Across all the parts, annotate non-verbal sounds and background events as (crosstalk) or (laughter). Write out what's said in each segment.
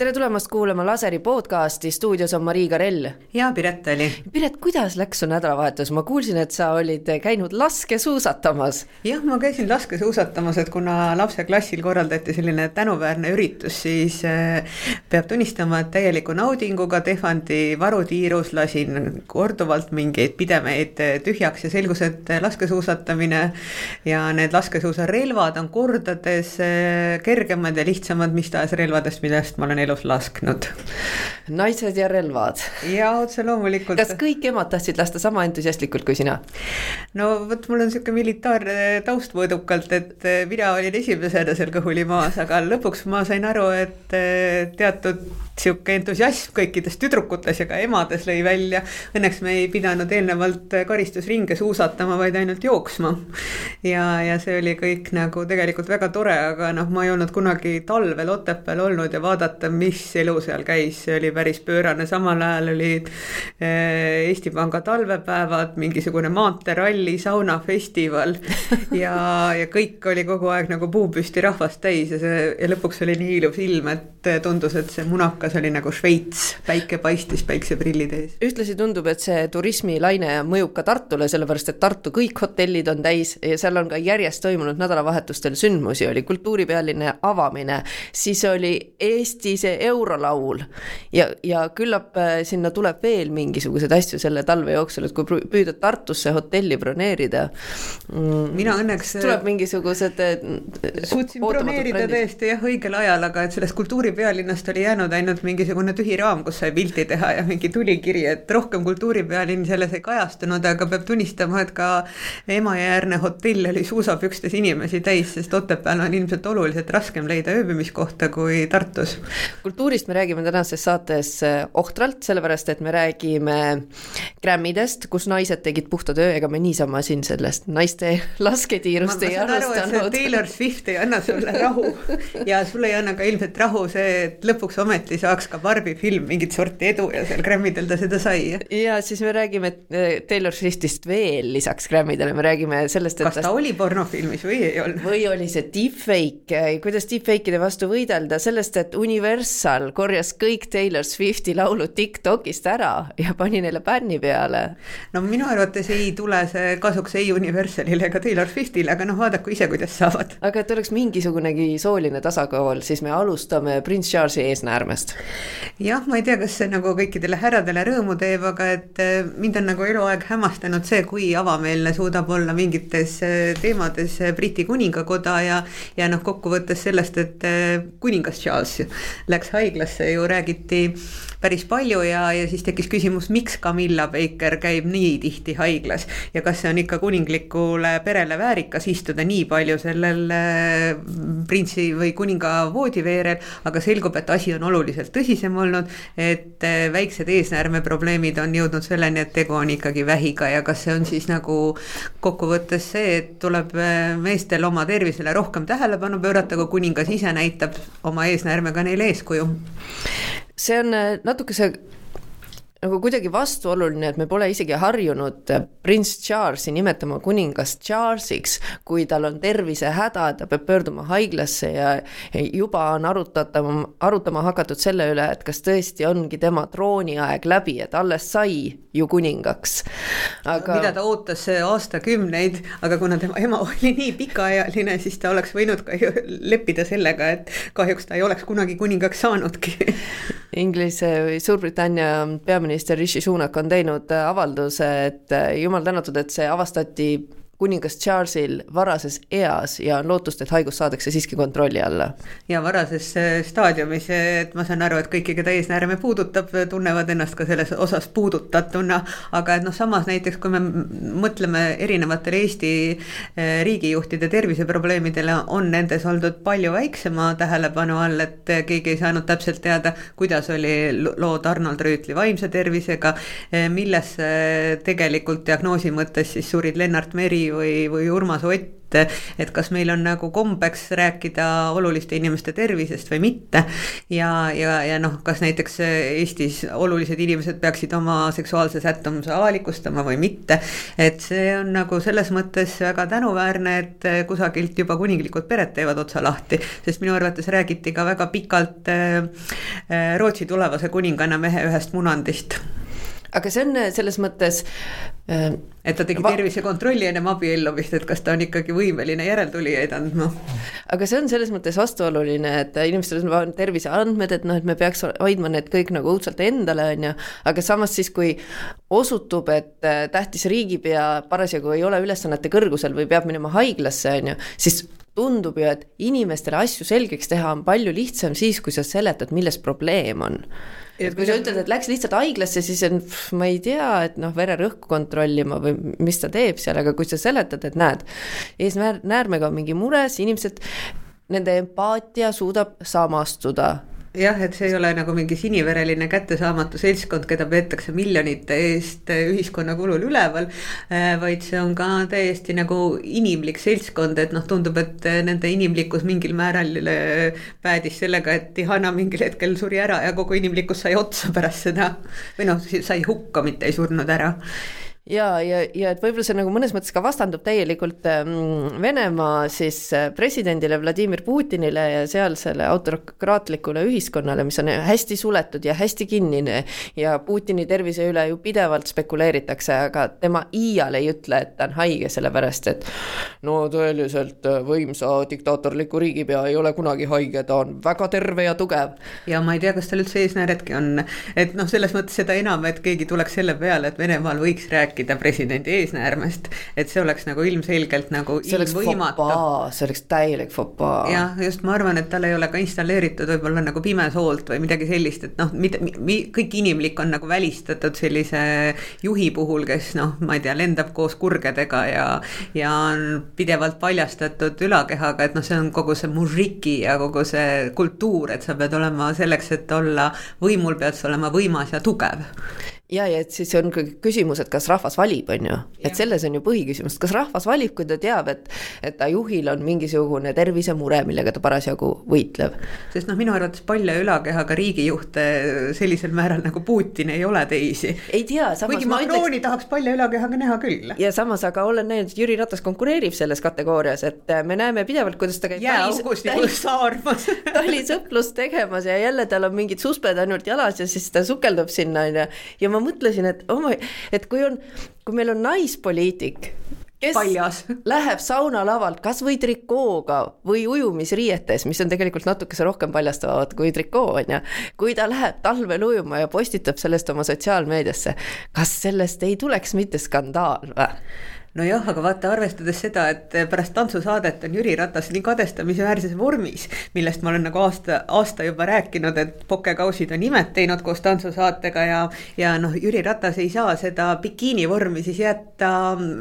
tere tulemast kuulama Laseri podcasti, stuudios on Marii Karell. ja Piret oli. Piret, kuidas läks su nädalavahetus, ma kuulsin, et sa olid käinud laskesuusatamas. jah, ma käisin laskesuusatamas, et kuna lapse klassil korraldati selline tänuväärne üritus, siis äh, peab tunnistama, et täieliku naudinguga Tehvandi varutiirus lasin korduvalt mingeid pidemeid tühjaks ja selgus, et laskesuusatamine ja need laskesuusarelvad on kordades äh, kergemad ja lihtsamad mis tahes relvadest, millest ma olen elus lasknud. naised ja relvad. ja otse loomulikult. kas kõik emad tahtsid lasta sama entusiastlikult kui sina? no vot, mul on sihuke militaarne taust mõõdukalt, et mina olin esimesena seal kõhuli maas, aga lõpuks ma sain aru, et teatud sihuke entusiasm kõikides tüdrukutes ja ka emades lõi välja. Õnneks me ei pidanud eelnevalt karistusringe suusatama, vaid ainult jooksma. ja, ja see oli kõik nagu tegelikult väga tore, aga noh, ma ei olnud kunagi talvel Otepääl olnud ja vaadata, mis elu seal käis, see oli päris pöörane, samal ajal olid eh, Eesti Panga talvepäevad, mingisugune maanteeralli, saunafestival (laughs) ja, ja kõik oli kogu aeg nagu puupüsti rahvast täis ja see ja lõpuks oli nii ilus ilm, et tundus, et see munakas oli nagu Šveits, päike paistis päikseprillid ees. ühtlasi tundub, et see turismilaine mõjub ka Tartule, sellepärast et Tartu kõik hotellid on täis ja seal on ka järjest toimunud nädalavahetustel sündmusi, oli kultuuripealinna avamine, siis oli Eesti see eurolaul ja, ja küllap äh, sinna tuleb veel mingisuguseid asju selle talve jooksul, et kui püüda Tartusse hotelli broneerida mm,. mina õnneks. tuleb mingisugused. Äh, suutsin broneerida tõesti jah, õigel ajal, aga et sellest kultuuripealinnast oli jäänud ainult mingisugune tühi raam, kus sai pilti teha ja mingi tulikiri, et rohkem kultuuripealinn selles ei kajastunud, aga peab tunnistama, et ka Emajärne hotell oli suusapükstes inimesi täis, sest Otepääl on ilmselt oluliselt raskem leida ööbimiskohta kui Tartus. kultuurist me räägime tänases saates eh, ohtralt, sellepärast et me räägime Grammidest, kus naised tegid puhta töö, ega me niisama siin sellest naiste (laughs) lasketiirust ei arvestanud. Taylor Swift ei anna sulle rahu (laughs) ja sulle ei anna ka ilmselt rahu see, et lõpuks ometi sa saaks ka Barbi film mingit sorti edu ja seal Grammidel ta seda sai. ja siis me räägime eh, Taylor Swiftist veel lisaks Grammidele, me räägime sellest, et kas ta, ta oli pornofilmis või ei olnud? või oli see deepfake, eh, kuidas deepfake'ide vastu võidelda, sellest, et Universal korjas kõik Taylor Swifti laulud Tiktokist ära ja pani neile bänni peale. no minu arvates ei tule see kasuks ei Universalile ega Taylor Swiftile, aga noh, vaadaku ise, kuidas saavad. aga et oleks mingisugunegi sooline tasakaal, siis me alustame Prince Charlesi eesnäärmest. Jah, ma ei tea, kas see nagu kõikidele härradele rõõmu teeb, aga et eh, mind on nagu eluaeg hämmastanud see, kui avameelne suudab olla mingites eh, teemades eh, Briti kuningakoda ja, ja noh, kokkuvõttes sellest, et kuningas Charles läks haiglasse ju räägiti päris palju ja, ja siis tekkis küsimus, miks Camilla Baker käib nii tihti haiglas ja kas see on ikka kuninglikule perele väärikas istuda nii palju sellel printsi või kuninga voodiveerel, aga selgub, et asi on oluliselt tõsisem olnud, et äh, väiksed eesnäärmeprobleemid on jõudnud selleni, et tegu on ikkagi vähiga ja kas see on siis nagu kokkuvõttes see, et tuleb äh, meestel oma tervisele rohkem tähelepanu pöörata, kui kuningas ise näitab oma eesnäärmega neile eeskuju? see on äh, natuke see nagu kuidagi vastuoluline, et me pole isegi harjunud prints Charlesi nimetama kuningast Charlesiks, kui tal on tervisehäda, ta peab pöörduma haiglasse ja juba on arutatama, arutama hakatud selle üle, et kas tõesti ongi tema trooniaeg läbi, et alles sai ju kuningaks. aga. mida ta ootas aastakümneid, aga kuna tema ema oli nii pikaajaline, siis ta oleks võinud ka ju leppida sellega, et kahjuks ta ei oleks kunagi kuningaks saanudki Inglise või Suurbritannia peaminister peaminister Rishi Sunak on teinud äh, avalduse, et äh, jumal tänatud, et see avastati kuningas Charlesil varases eas ja on lootust, et haigus saadakse siiski kontrolli alla. ja varases äh, staadiumis, et ma saan aru, et kõiki, keda eesnäärme puudutab, tunnevad ennast ka selles osas puudutatuna, aga et noh, samas näiteks kui me mõtleme erinevatele Eesti äh, riigijuhtide terviseprobleemidele, on nendes oldud palju väiksema tähelepanu all, et keegi ei saanud täpselt teada, kuidas oli lood Arnold Rüütli vaimse tervisega, äh, milles tegelikult diagnoosi mõttes siis surid Lennart Meri või, või Urmas Ott et kas meil on nagu kombeks rääkida oluliste inimeste tervisest või mitte. ja, ja, ja noh, kas näiteks Eestis olulised inimesed peaksid oma seksuaalse sättumuse avalikustama või mitte. et see on nagu selles mõttes väga tänuväärne, et kusagilt juba kuninglikud pered teevad otsa lahti, sest minu arvates räägiti ka väga pikalt äh, äh, Rootsi tulevase kuninganna mehe ühest munandist aga see on äh, selles mõttes äh,. et ta tegi tervisekontrolli ennem abiellumist, et kas ta on ikkagi võimeline järeltulijaid andma. aga see on selles mõttes vastuoluline, et inimestel on terviseandmed, et noh, et me peaks hoidma need kõik nagu õudselt endale, on ju. aga samas siis, kui osutub, et äh, tähtis riigipea parasjagu ei ole ülesannete kõrgusel või peab minema haiglasse, on ju, siis tundub ju, et inimestele asju selgeks teha on palju lihtsam siis, kui sa seletad, milles probleem on et kui sa ütled, et läks lihtsalt haiglasse, siis on, ma ei tea, et noh, vererõhku kontrollima või mis ta teeb seal, aga kui sa seletad, et näed, eesnäärmega on mingi mures, inimesed, nende empaatia suudab samastuda jah, et see ei ole nagu mingi sinivereline kättesaamatu seltskond, keda peetakse miljonite eest ühiskonna kulul üleval. Äh, vaid see on ka täiesti nagu inimlik seltskond, et noh, tundub, et nende inimlikkus mingil määral päädis sellega, et Tihana mingil hetkel suri ära ja kogu inimlikkus sai otsa pärast seda. või noh, sai hukka, mitte ei surnud ära ja, ja, ja et võib-olla see nagu mõnes mõttes ka vastandub täielikult ähm, Venemaa siis äh, presidendile Vladimir Putinile ja sealsele autokraatlikule ühiskonnale, mis on hästi suletud ja hästi kinnine. ja Putini tervise üle ju pidevalt spekuleeritakse, aga tema iial ei ütle, et ta on haige, sellepärast et no tõeliselt äh, võimsa diktaatorliku riigipea ei ole kunagi haige, ta on väga terve ja tugev. ja ma ei tea, kas tal üldse eesnäärtki on, et noh, selles mõttes seda enam, et keegi tuleks selle peale, et Venemaal võiks rääkida rääkida presidendi eesnäärmest, et see oleks nagu ilmselgelt nagu see oleks fopaa, see oleks täielik fopaa. jah, just ma arvan, et tal ei ole ka installeeritud võib-olla nagu pimesoolt või midagi sellist, et noh, mida, kõik inimlik on nagu välistatud sellise juhi puhul, kes noh, ma ei tea, lendab koos kurgedega ja ja on pidevalt paljastatud ülakehaga, et noh, see on kogu see mužiki ja kogu see kultuur, et sa pead olema selleks, et olla võimul, pead sa olema võimas ja tugev ja, ja et siis on ka küsimus, et kas rahvas valib, on ju, et selles on ju põhiküsimus, kas rahvas valib, kui ta teab, et et ta juhil on mingisugune tervisemure, millega ta parasjagu võitleb. sest noh, minu arvates palja ülakehaga riigijuhte sellisel määral nagu Putin ei ole teisi. ei tea, samas kuigi Macroni ütleks... tahaks palja ülakehaga näha küll. ja samas, aga olen näinud, et Jüri Ratas konkureerib selles kategoorias, et me näeme pidevalt, kuidas ta käib jääaugustikul saarmas (laughs) talisõplust tegemas ja jälle tal on mingid susped ainult jalas ja siis ta sukeldub sinna, on ju, ja ma ma mõtlesin, et oh my, et kui on, kui meil on naispoliitik, kes Paljas. läheb saunalavalt kas või trikooga või ujumisriietes, mis on tegelikult natukese rohkem paljastavad kui trikoo, on ju. kui ta läheb talvel ujuma ja postitab sellest oma sotsiaalmeediasse, kas sellest ei tuleks mitte skandaal või? Nojah, aga vaata, arvestades seda, et pärast tantsusaadet on Jüri Ratas nii kadestamisväärses vormis, millest ma olen nagu aasta, aasta juba rääkinud, et pokekausid on imet teinud koos tantsusaatega ja, ja noh, Jüri Ratas ei saa seda bikiini vormi siis jätta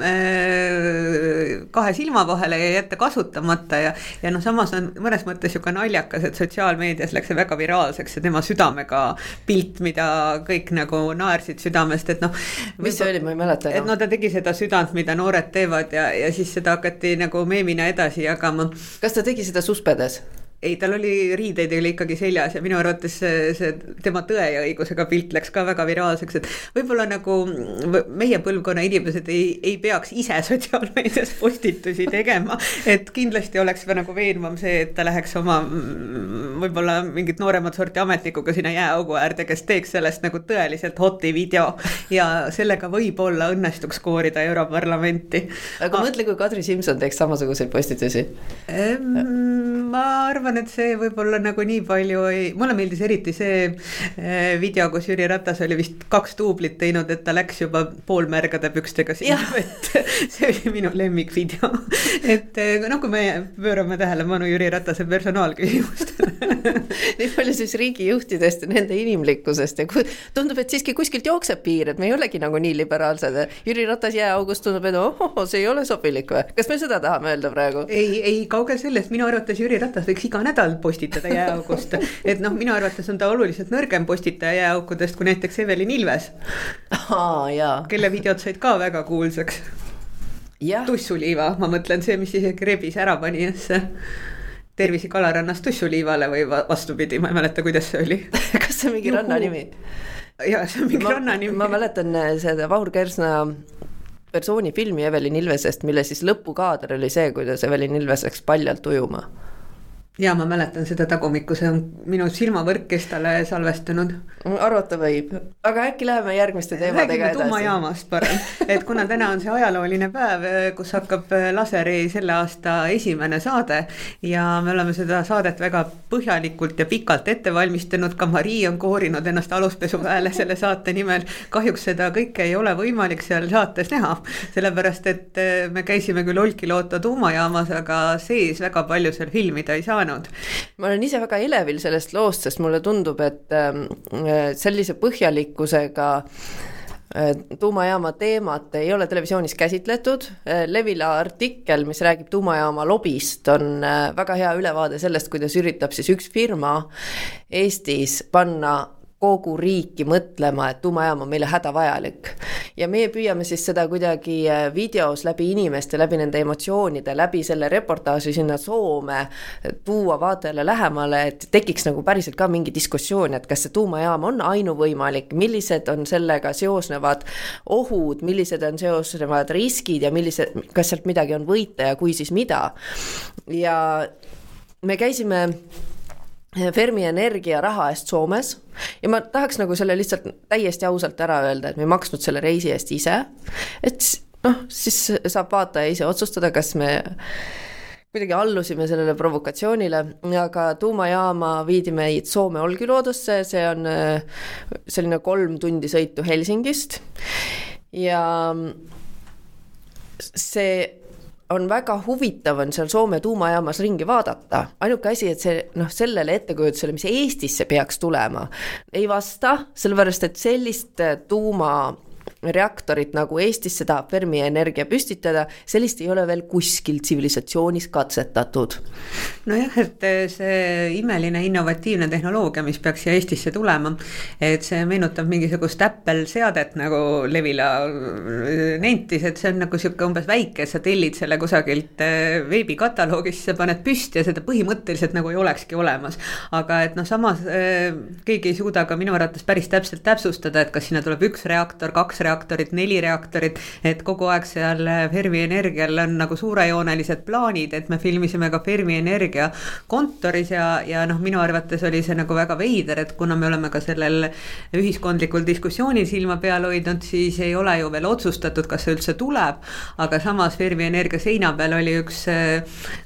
äh, kahe silma vahele ja jätta kasutamata ja, ja noh, samas on mõnes mõttes ju ka naljakas, et sotsiaalmeedias läks see väga viraalseks, see tema südamega pilt, mida kõik nagu naersid südamest, et noh. mis see oli, ma ei mäleta enam. et no ta tegi seda südant, mida noored teevad ja, ja siis seda hakati nagu meemina edasi jagama. kas ta tegi seda suspedes? Ei, tal oli riideid oli ikkagi seljas ja minu arvates see, see tema Tõe ja õigusega pilt läks ka väga viraalseks, et võib-olla nagu meie põlvkonna inimesed ei, ei peaks ise (laughs) sotsiaalmeedias postitusi tegema. et kindlasti oleks nagu veenvam see, et ta läheks oma võib-olla mingit nooremat sorti ametnikuga sinna jääaugu äärde, kes teeks sellest nagu tõeliselt hot'i video ja sellega võib-olla õnnestuks koorida Europarlamenti. aga mõtle, kui Kadri Simson teeks samasuguseid postitusi ehm,. ma arvan, arvan, et see võib-olla nagu nii palju ei, mulle meeldis eriti see eh, video, kus Jüri Ratas oli vist kaks duublit teinud, et ta läks juba poolmärgade pükstega sinna vette. (laughs) see oli minu lemmikvideo. et noh, kui me pöörame tähelepanu Jüri Ratase personaalküsimustele (laughs) nii palju siis riigijuhtidest ja nende inimlikkusest ja tundub, et siiski kuskilt jookseb piir, et me ei olegi nagu nii liberaalsed. Jüri Ratas jääaugust tundub, et ohoh, see ei ole sobilik või? kas me seda tahame öelda praegu? ei, ei kaugel sellest, minu arvates Jüri Ratas võiks iga iga nädal postitada jääaugust. et noh, minu arvates on ta oluliselt nõrgem postitaja jääaukudest kui näiteks Evelin Ilves. kelle videod said ka väga kuulsaks tussuliiva, ma mõtlen see, mis isegi rebis ära panijasse. tervisi Kalarannas tussuliivale või va- vastupidi, ma ei mäleta, kuidas see oli. (laughs) kas see on mingi Juhu. ranna nimi? ja see on mingi ma, ranna nimi. ma mäletan äh, seda Vahur Kersna persooni filmi Evelin Ilvesest, mille siis lõpukaader oli see, kuidas Evelin Ilves läks paljalt ujuma. Ja ma mäletan seda tagumikku, see on minu silmavõrk, kes talle salvestunud. arvata võib, aga äkki läheme järgmiste teemadega edasi. tuumajaamast parem, et kuna täna on see ajalooline päev, kus hakkab Laseri selle aasta esimene saade ja me oleme seda saadet väga põhjalikult ja pikalt ette valmistanud, ka Marii on koorinud ennast aluspesuväele selle saate nimel. kahjuks seda kõike ei ole võimalik seal saates näha, sellepärast et me käisime küll Olkiluoto tuumajaamas, aga sees väga palju seal filmida ei saanud. ma olen ise väga elevil sellest loost, sest mulle tundub, et ähm, sellise põhjalikkusega äh, tuumajaama teemat ei ole televisioonis käsitletud. Levila artikkel, mis räägib tuumajaama lobist, on äh, väga hea ülevaade sellest, kuidas üritab siis üks firma Eestis panna kogu riiki mõtlema, et tuumajaam on meile hädavajalik. ja meie püüame siis seda kuidagi äh, videos läbi inimeste, läbi nende emotsioonide, läbi selle reportaaži sinna Soome tuua vaatajale lähemale, et tekiks nagu päriselt ka mingi diskussioon, et kas see tuumajaam on ainuvõimalik, millised on sellega seosnevad ohud, millised on seosnevad riskid ja millised, kas sealt midagi on võita ja kui, siis mida. ja me käisime Fermi Energia raha eest Soomes. Ja ma tahaks nagu selle lihtsalt täiesti ausalt ära öelda, et me ei maksnud selle reisi eest ise. et noh, siis saab vaataja ise otsustada, kas me kuidagi allusime sellele provokatsioonile, aga tuumajaama viidi meid Soome Olkiluodosse, see on äh, selline kolm tundi sõitu Helsingist. Ja see on väga huvitav on seal Soome tuumajaamas ringi vaadata, ainuke asi, et see noh, sellele ettekujutusele, mis Eestisse peaks tulema, ei vasta, sellepärast et sellist tuuma reaktorit, nagu Eestis seda Fermi Energia püstitada, sellist ei ole veel kuskil tsivilisatsioonis katsetatud. nojah, et see imeline innovatiivne tehnoloogia, mis peaks siia Eestisse tulema, et see meenutab mingisugust Apple seadet, nagu Levila nentis, et see on nagu sihuke umbes väike, sa tellid selle kusagilt veebikataloogist, sa paned püsti ja seda põhimõtteliselt nagu ei olekski olemas. aga et noh, samas keegi ei suuda ka minu arvates päris täpselt täpsustada, et kas sinna tuleb üks reaktor, kaks reaktorit, neli reaktorit, et kogu aeg seal Fermi Energial on nagu suurejoonelised plaanid, et me filmisime ka Fermi Energia kontoris ja, ja noh, minu arvates oli see nagu väga veider, et kuna me oleme ka sellel ühiskondlikul diskussioonil silma peal hoidnud, siis ei ole ju veel otsustatud, kas see üldse tuleb. aga samas Fermi Energia seina peal oli üks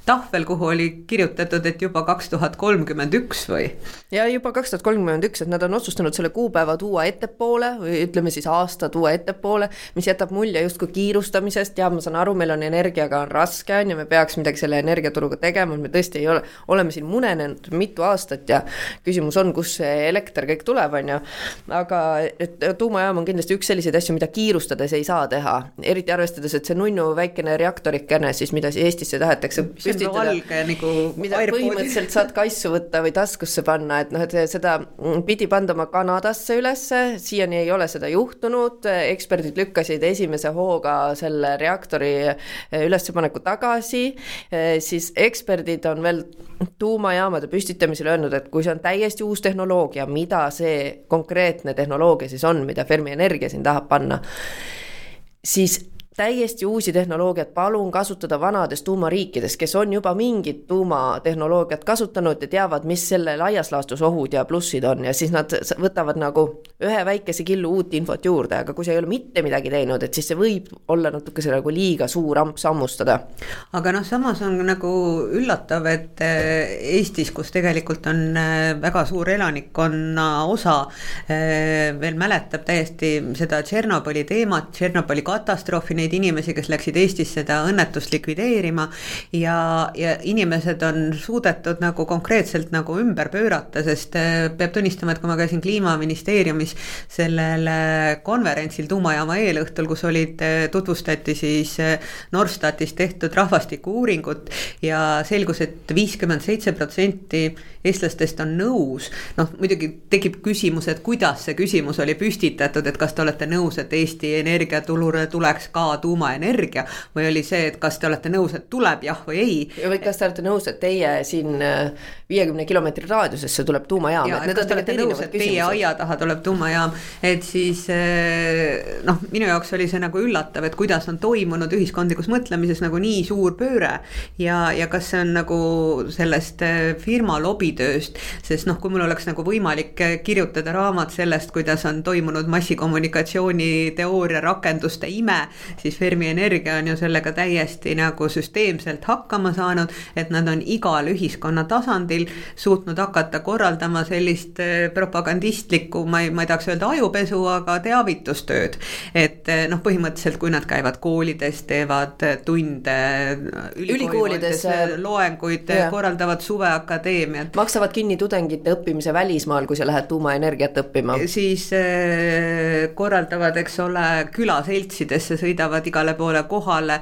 tahvel, kuhu oli kirjutatud, et juba kaks tuhat kolmkümmend üks või? ja juba kaks tuhat kolmkümmend üks, et nad on otsustanud selle kuupäeva tuua ettepoole või ütleme siis aasta tuua ettepoole, mis jätab mulje justkui kiirustamisest. Ja ma saan aru, meil on energiaga on raske, on ju, me peaks midagi selle energiaturuga tegema, me tõesti ei ole, oleme siin munenenud mitu aastat ja küsimus on, kust see elekter kõik tuleb, on ju. aga et tuumajaam on kindlasti üks selliseid asju, mida kiirustades ei saa teha, eriti arvestades, et see nunnu väikene reaktorikene siis, mida siis Eestisse tahetakse püstitada, nagu mida põhimõtteliselt saad kassu võtta või taskusse panna, et noh, et seda pidi pandama Kanadasse ülesse, siiani ei ole seda juhtunud, eksperdid lükkasid esimese hooga selle reaktori ülespaneku tagasi, siis eksperdid on veel tuumajaamade püstitamisel öelnud, et kui see on täiesti uus tehnoloogia, mida see konkreetne tehnoloogia siis on, mida Fermi Energia siin tahab panna, siis täiesti uusi tehnoloogiat palun kasutada vanades tuumariikides, kes on juba mingit tuumatehnoloogiat kasutanud ja teavad, mis selle laias laastus ohud ja plussid on ja siis nad võtavad nagu ühe väikese killu uut infot juurde, aga kui sa ei ole mitte midagi teinud, et siis see võib olla natukese nagu liiga suur amps hammustada. aga noh, samas on nagu üllatav, et Eestis, kus tegelikult on väga suur elanikkonna osa, veel mäletab täiesti seda Tšernobõli teemat, Tšernobõli katastroofi, neid inimesi, kes läksid Eestis seda õnnetust likvideerima ja, ja inimesed on suudetud nagu konkreetselt nagu ümber pöörata, sest peab tunnistama, et kui ma käisin kliimaministeeriumis sellel konverentsil tuumajaama eelõhtul, kus olid, tutvustati siis Norstatis tehtud rahvastikuuuringut ja selgus et, et viiskümmend seitse protsenti eestlastest on nõus, noh muidugi tekib küsimus, et kuidas see küsimus oli püstitatud, et kas te olete nõus, et Eesti energiaturule tuleks ka tuumaenergia või oli see, et kas te olete nõus, et tuleb jah või ei. või kas te olete nõus, et teie siin äh, viiekümne kilomeetri raadiusesse tuleb tuumajaam, et need on tegelikult erinevad küsimused. Teie aia taha tuleb tuumajaam, et siis äh, noh, minu jaoks oli see nagu üllatav, et kuidas on toimunud ühiskondlikus mõtlemises nagu nii suur pööre. Ja, ja kas see on nagu sellest äh, firma lobitööst, sest noh, kui mul oleks nagu võimalik kirjutada raamat sellest, kuidas on toimunud massikommunikatsiooni teooria rakenduste ime, siis Fermi Energia on ju sellega täiesti nagu süsteemselt hakkama saanud, et nad on igal ühiskonna tasandil suutnud hakata korraldama sellist eh, propagandistlikku, ma ei, ma ei tahaks öelda ajupesu, aga teavitustööd. et eh, noh, põhimõtteliselt, kui nad käivad koolides, teevad tunde, ülikoolides loenguid, korraldavad suveakadeemiat. maksavad kinni tudengite õppimise välismaal, kui sa lähed tuumaenergiat õppima. siis eh, korraldavad, eks ole, külaseltsidesse, sõidavad igale poole kohale,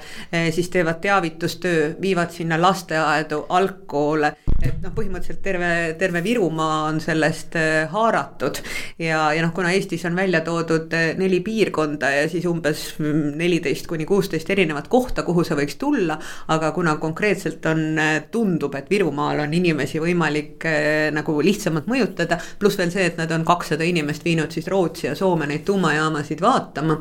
siis teevad teavitustöö, viivad sinna lasteaedu, algkoole, et noh, põhimõtteliselt terve, terve Virumaa on sellest äh, haaratud. ja, ja noh, kuna Eestis on välja toodud äh, neli piirkonda ja siis umbes neliteist kuni kuusteist erinevat kohta, kuhu sa võiks tulla, aga kuna konkreetselt on, äh, tundub, et Virumaal on inimesi võimalik nagu lihtsamalt mõjutada, pluss veel see, et nad on kakssada inimest viinud siis Rootsi ja Soome neid tuumajaamasid vaatama.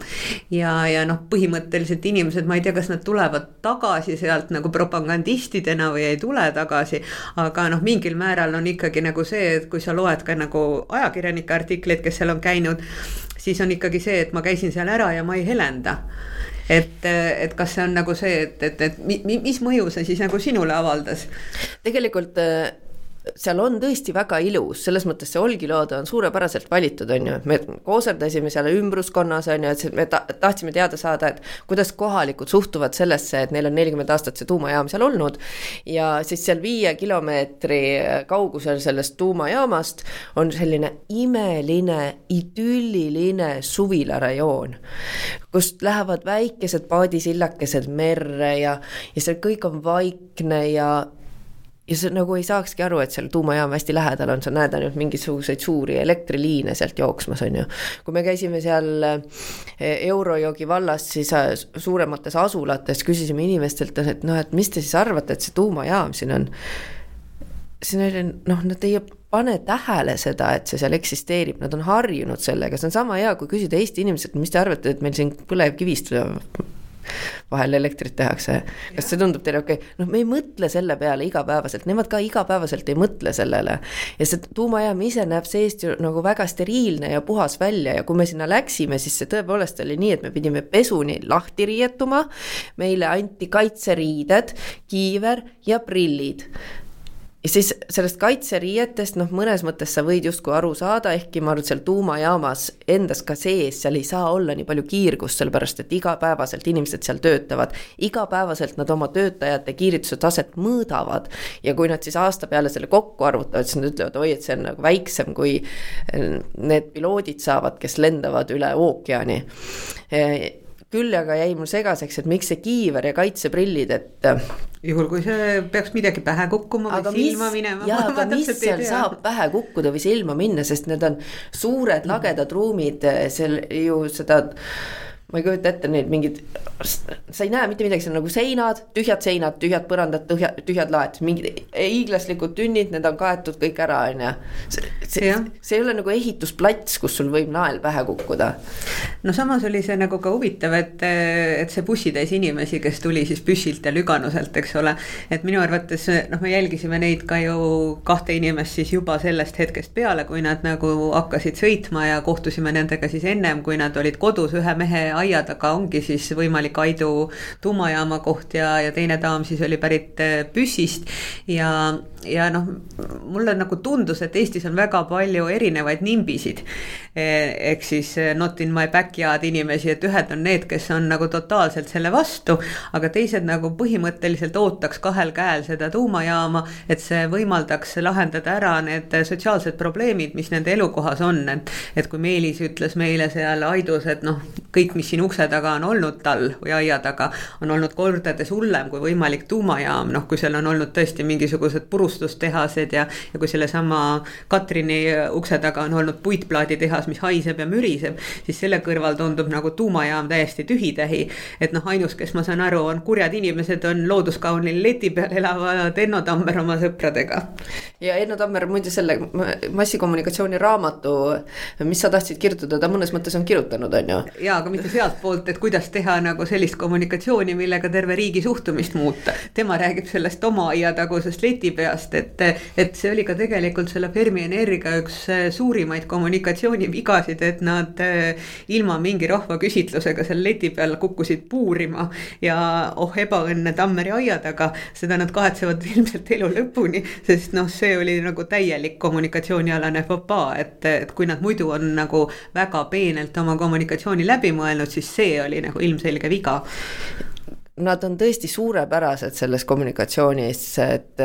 ja, ja noh, põhimõtteliselt inimesed, ma ei tea, kas nad tulevad tagasi sealt nagu propagandistidena või ei tule tagasi, aga noh, mingil määral on ikkagi nagu see, et kui sa loed ka nagu ajakirjanike artikleid, kes seal on käinud, siis on ikkagi see, et ma käisin seal ära ja ma ei helenda et, et kas see on nagu see, et, et, et mis mõju see siis nagu sinule avaldas? tegelikult seal on tõesti väga ilus, selles mõttes see Olkiluoto on suurepäraselt valitud, on ju, me kooserdasime seal ümbruskonnas, on ju, et me ta tahtsime teada saada, et kuidas kohalikud suhtuvad sellesse, et neil on nelikümmend aastat see tuumajaam seal olnud. ja siis seal viie kilomeetri kaugusel sellest tuumajaamast on selline imeline, idülliline suvilarajoon, kust lähevad väikesed paadisillakesed merre ja, ja see kõik on vaikne ja ja sa nagu ei saakski aru, et seal tuumajaam hästi lähedal on, sa näed ainult mingisuguseid suuri elektriliine sealt jooksmas, on ju. kui me käisime seal eh, Eurojoogi vallas, siis eh, suuremates asulates küsisime inimestelt, et noh, et mis te siis arvate, et see tuumajaam siin on. siis neil on, noh, nad ei pane tähele seda, et see seal eksisteerib, nad on harjunud sellega, see on sama hea, kui küsida Eesti inimeselt, mis te arvate, et meil siin põlevkivist vahel elektrit tehakse. kas see tundub teile okei okay?, noh, me ei mõtle selle peale igapäevaselt, nemad ka igapäevaselt ei mõtle sellele. ja see tuumajaam ise näeb seest ju nagu väga steriilne ja puhas välja ja kui me sinna läksime, siis see tõepoolest oli nii, et me pidime pesuni lahti riietuma. meile anti kaitseriided, kiiver ja prillid ja siis sellest kaitseriietest, noh, mõnes mõttes sa võid justkui aru saada, ehkki ma arvan, et seal tuumajaamas endas ka sees, seal ei saa olla nii palju kiirgust, sellepärast et igapäevaselt inimesed seal töötavad. igapäevaselt nad oma töötajate kiirituse taset mõõdavad ja kui nad siis aasta peale selle kokku arvutavad, siis nad ütlevad, oi, et see on nagu väiksem, kui need piloodid saavad, kes lendavad üle ookeani küll aga jäi mul segaseks, et miks see kiiver ja kaitseprillid, et. juhul, kui see peaks midagi pähe kukkuma või silma mis, minema. jaa, aga mis seal saab pähe kukkuda või silma minna, sest need on suured lagedad ruumid, seal ju seda ma ei kujuta ette neid mingeid, sa ei näe mitte midagi, seal on nagu seinad, tühjad seinad, tühjad põrandad, tühjad, tühjad laed, mingid hiiglaslikud tünnid, need on kaetud kõik ära, on ju. see, see, see ei ole nagu ehitusplats, kus sul võib nael pähe kukkuda. no samas oli see nagu ka huvitav, et, et see bussitäis inimesi, kes tuli siis püssilt ja Lüganuselt, eks ole. et minu arvates noh, me jälgisime neid ka ju kahte inimest siis juba sellest hetkest peale, kui nad nagu hakkasid sõitma ja kohtusime nendega siis ennem, kui nad olid kodus ühe mehe aia taga ongi siis võimalik Aidu tuumajaama koht ja, ja teine daam siis oli pärit äh, Püssist. ja, ja noh, mulle nagu tundus, et Eestis on väga palju erinevaid nimbisid. E, ehk siis äh, not in my backyard inimesi, et ühed on need, kes on nagu totaalselt selle vastu, aga teised nagu põhimõtteliselt ootaks kahel käel seda tuumajaama, et see võimaldaks lahendada ära need sotsiaalsed probleemid, mis nende elukohas on, et, et kui Meelis ütles meile seal Aidus, et noh, kõik, mis siin ukse taga on olnud tal või aia taga, on olnud kordades hullem kui võimalik tuumajaam, noh, kui seal on olnud tõesti mingisugused purustustehased ja, ja kui sellesama Katrini ukse taga on olnud puitplaaditehas, mis haiseb ja müriseb, siis selle kõrval tundub nagu tuumajaam täiesti tühi-tähi. et noh, ainus, kes ma saan aru, on kurjad inimesed, on looduskaunil leti peal elavad Enno Tammer oma sõpradega. ja Enno Tammer muide selle massikommunikatsiooni raamatu, mis sa tahtsid kirjutada, ta mõnes mõttes on kirjutanud, on ju. ja, aga mitte sealtpoolt, et kuidas teha nagu sellist kommunikatsiooni, millega terve riigi suhtumist muuta. tema räägib sellest oma aiatagusest letipeast, et, et see oli ka tegelikult selle Fermi Energia üks suurimaid kommunikatsioonivigasid, et nad ilma mingi rahvaküsitlusega seal leti peal kukkusid puurima ja oh ebaõnne Tammeri aia taga, seda nad kahetsevad (laughs) ilmselt elu lõpuni, sest noh, see oli nagu täielik kommunikatsioonialane fopaa, et, et kui nad muidu on nagu väga peenelt oma kommunikatsiooni läbi mõelnud, siis see oli nagu ilmselge viga. Nad on tõesti suurepärased selles kommunikatsioonis, et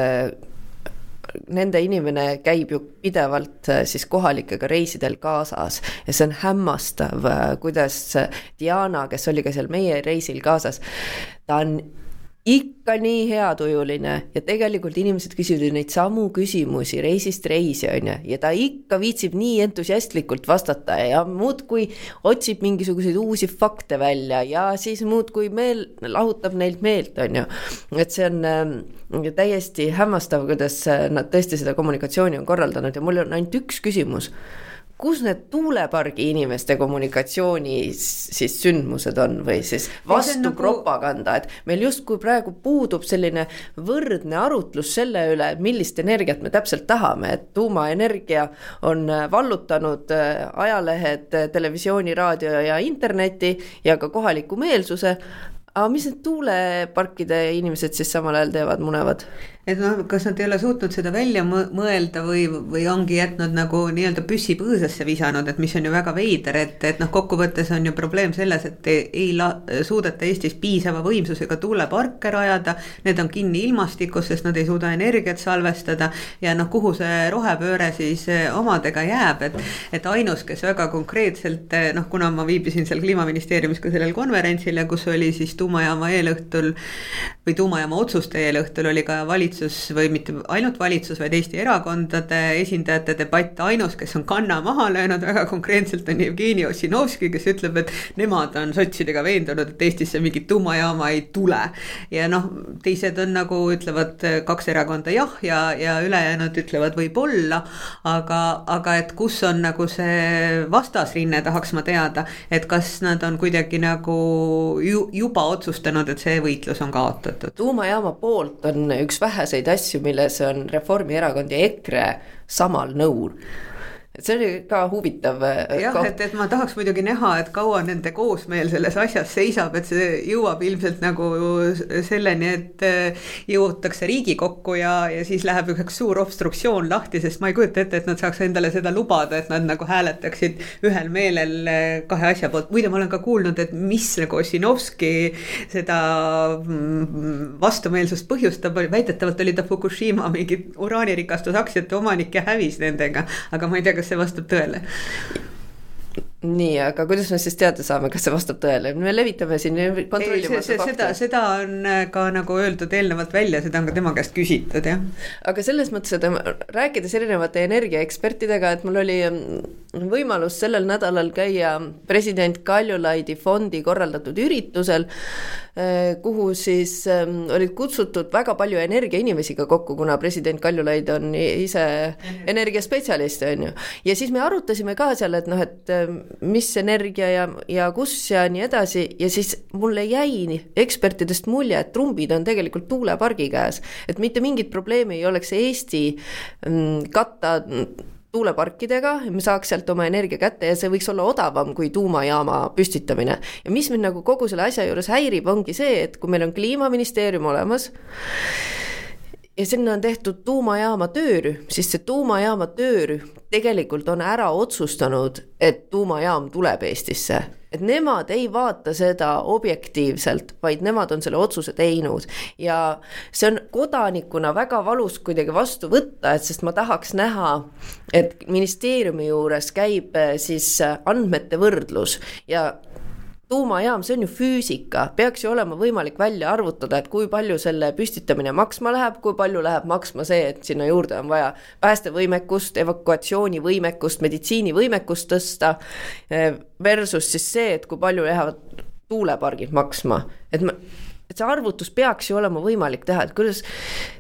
nende inimene käib ju pidevalt äh, siis kohalikega reisidel kaasas ja see on hämmastav, äh, kuidas Diana, kes oli ka seal meie reisil kaasas, ta on ikka nii heatujuline ja tegelikult inimesed küsivad ju neid samu küsimusi reisist reisi, on ju, ja ta ikka viitsib nii entusiastlikult vastata ja muudkui otsib mingisuguseid uusi fakte välja ja siis muudkui meel, lahutab neilt meelt, on ju. et see on äh, täiesti hämmastav, kuidas äh, nad tõesti seda kommunikatsiooni on korraldanud ja mul on ainult üks küsimus kus need tuulepargi inimeste kommunikatsioonis siis sündmused on või siis vastupropaganda, nagu- et meil justkui praegu puudub selline võrdne arutlus selle üle, millist energiat me täpselt tahame, et tuumaenergia on vallutanud äh, ajalehed, televisiooni, raadio ja interneti ja ka kohaliku meelsuse. Aga mis need tuuleparkide inimesed siis samal ajal teevad, munevad? et noh, kas nad ei ole suutnud seda välja mõelda või, või ongi jätnud nagu nii-öelda püssi põõsasse visanud, et mis on ju väga veider, et, et noh, kokkuvõttes on ju probleem selles, et ei, ei la, suudeta Eestis piisava võimsusega tuuleparke rajada. Need on kinni ilmastikus, sest nad ei suuda energiat salvestada ja noh, kuhu see rohepööre siis eh, omadega jääb, et, et ainus, kes väga konkreetselt eh, noh, kuna ma viibisin seal kliimaministeeriumis ka sellel konverentsil ja kus oli siis tuumajaama eelõhtul või tuumajaama otsuste eelõhtul oli ka valitsus või mitte ainult valitsus, vaid Eesti erakondade esindajate debatt, ainus, kes on kanna maha löönud väga konkreetselt, on Jevgeni Ossinovski, kes ütleb, et nemad on sotsidega veendunud, et Eestisse mingit tuumajaama ei tule. ja noh, teised on nagu ütlevad kaks erakonda jah ja, ja ülejäänud ütlevad võib-olla, aga, aga et kus on nagu see vastasrinne, tahaks ma teada, et kas nad on kuidagi nagu ju, juba otsustanud, et see võitlus on kaotatud. tuumajaama poolt on üks vähe väheseid asju, milles on Reformierakond ja EKRE samal nõul et see oli ka huvitav. Äh, jah, et, et ma tahaks muidugi näha, et kaua nende koosmeel selles asjas seisab, et see jõuab ilmselt nagu selleni, et äh, jõutakse Riigikokku ja, ja siis läheb üks suur obstruktsioon lahti, sest ma ei kujuta ette, et nad saaks endale seda lubada, et nad nagu hääletaksid ühel meelel äh, kahe asja poolt. muide, ma olen ka kuulnud, et mis nagu Ossinovski seda mm, vastumeelsust põhjustab, väidetavalt oli ta Fukushima mingi uraanirikastusaktsiate omanik ja hävis nendega, aga ma ei tea, kas kas see vastab tõele? nii, aga kuidas me siis teada saame, kas see vastab tõele, me levitame siin kontrollimata fakte. seda, seda on äh, ka nagu öeldud eelnevalt välja, seda on ka tema käest küsitud, jah. aga selles mõttes, et rääkides erinevate energiaekspertidega, et mul oli mm, võimalus sellel nädalal käia president Kaljulaidi fondi korraldatud üritusel Äh, kuhu siis ähm, olid kutsutud väga palju energiainimesi ka kokku, kuna president Kaljulaid on ise energiaspetsialist, on ju. ja siis me arutasime ka seal, et noh, et ähm, mis energia ja, ja kus ja nii edasi ja siis mulle jäi ekspertidest mulje, et trumbid on tegelikult tuulepargi käes, et mitte mingit probleemi ei oleks Eesti mm, katta tuuleparkidega, me saaks sealt oma energia kätte ja see võiks olla odavam kui tuumajaama püstitamine. ja mis mind nagu kogu selle asja juures häirib, ongi see, et kui meil on kliimaministeerium olemas ja sinna on tehtud tuumajaama töörühm, siis see tuumajaama töörühm tegelikult on ära otsustanud, et tuumajaam tuleb Eestisse. Et nemad ei vaata seda objektiivselt, vaid nemad on selle otsuse teinud. Ja see on kodanikuna väga valus kuidagi vastu võtta, et sest ma tahaks näha, et ministeeriumi juures käib siis andmete võrdlus. Ja tuumajaam, see on ju füüsika, peaks ju olema võimalik välja arvutada, et kui palju selle püstitamine maksma läheb, kui palju läheb maksma see, et sinna juurde on vaja päästevõimekust, evakuatsioonivõimekust, meditsiinivõimekust tõsta. Eh, versus siis see, et kui palju lähevad tuulepargid maksma, et ma et see arvutus peaks ju olema võimalik teha, et kuidas,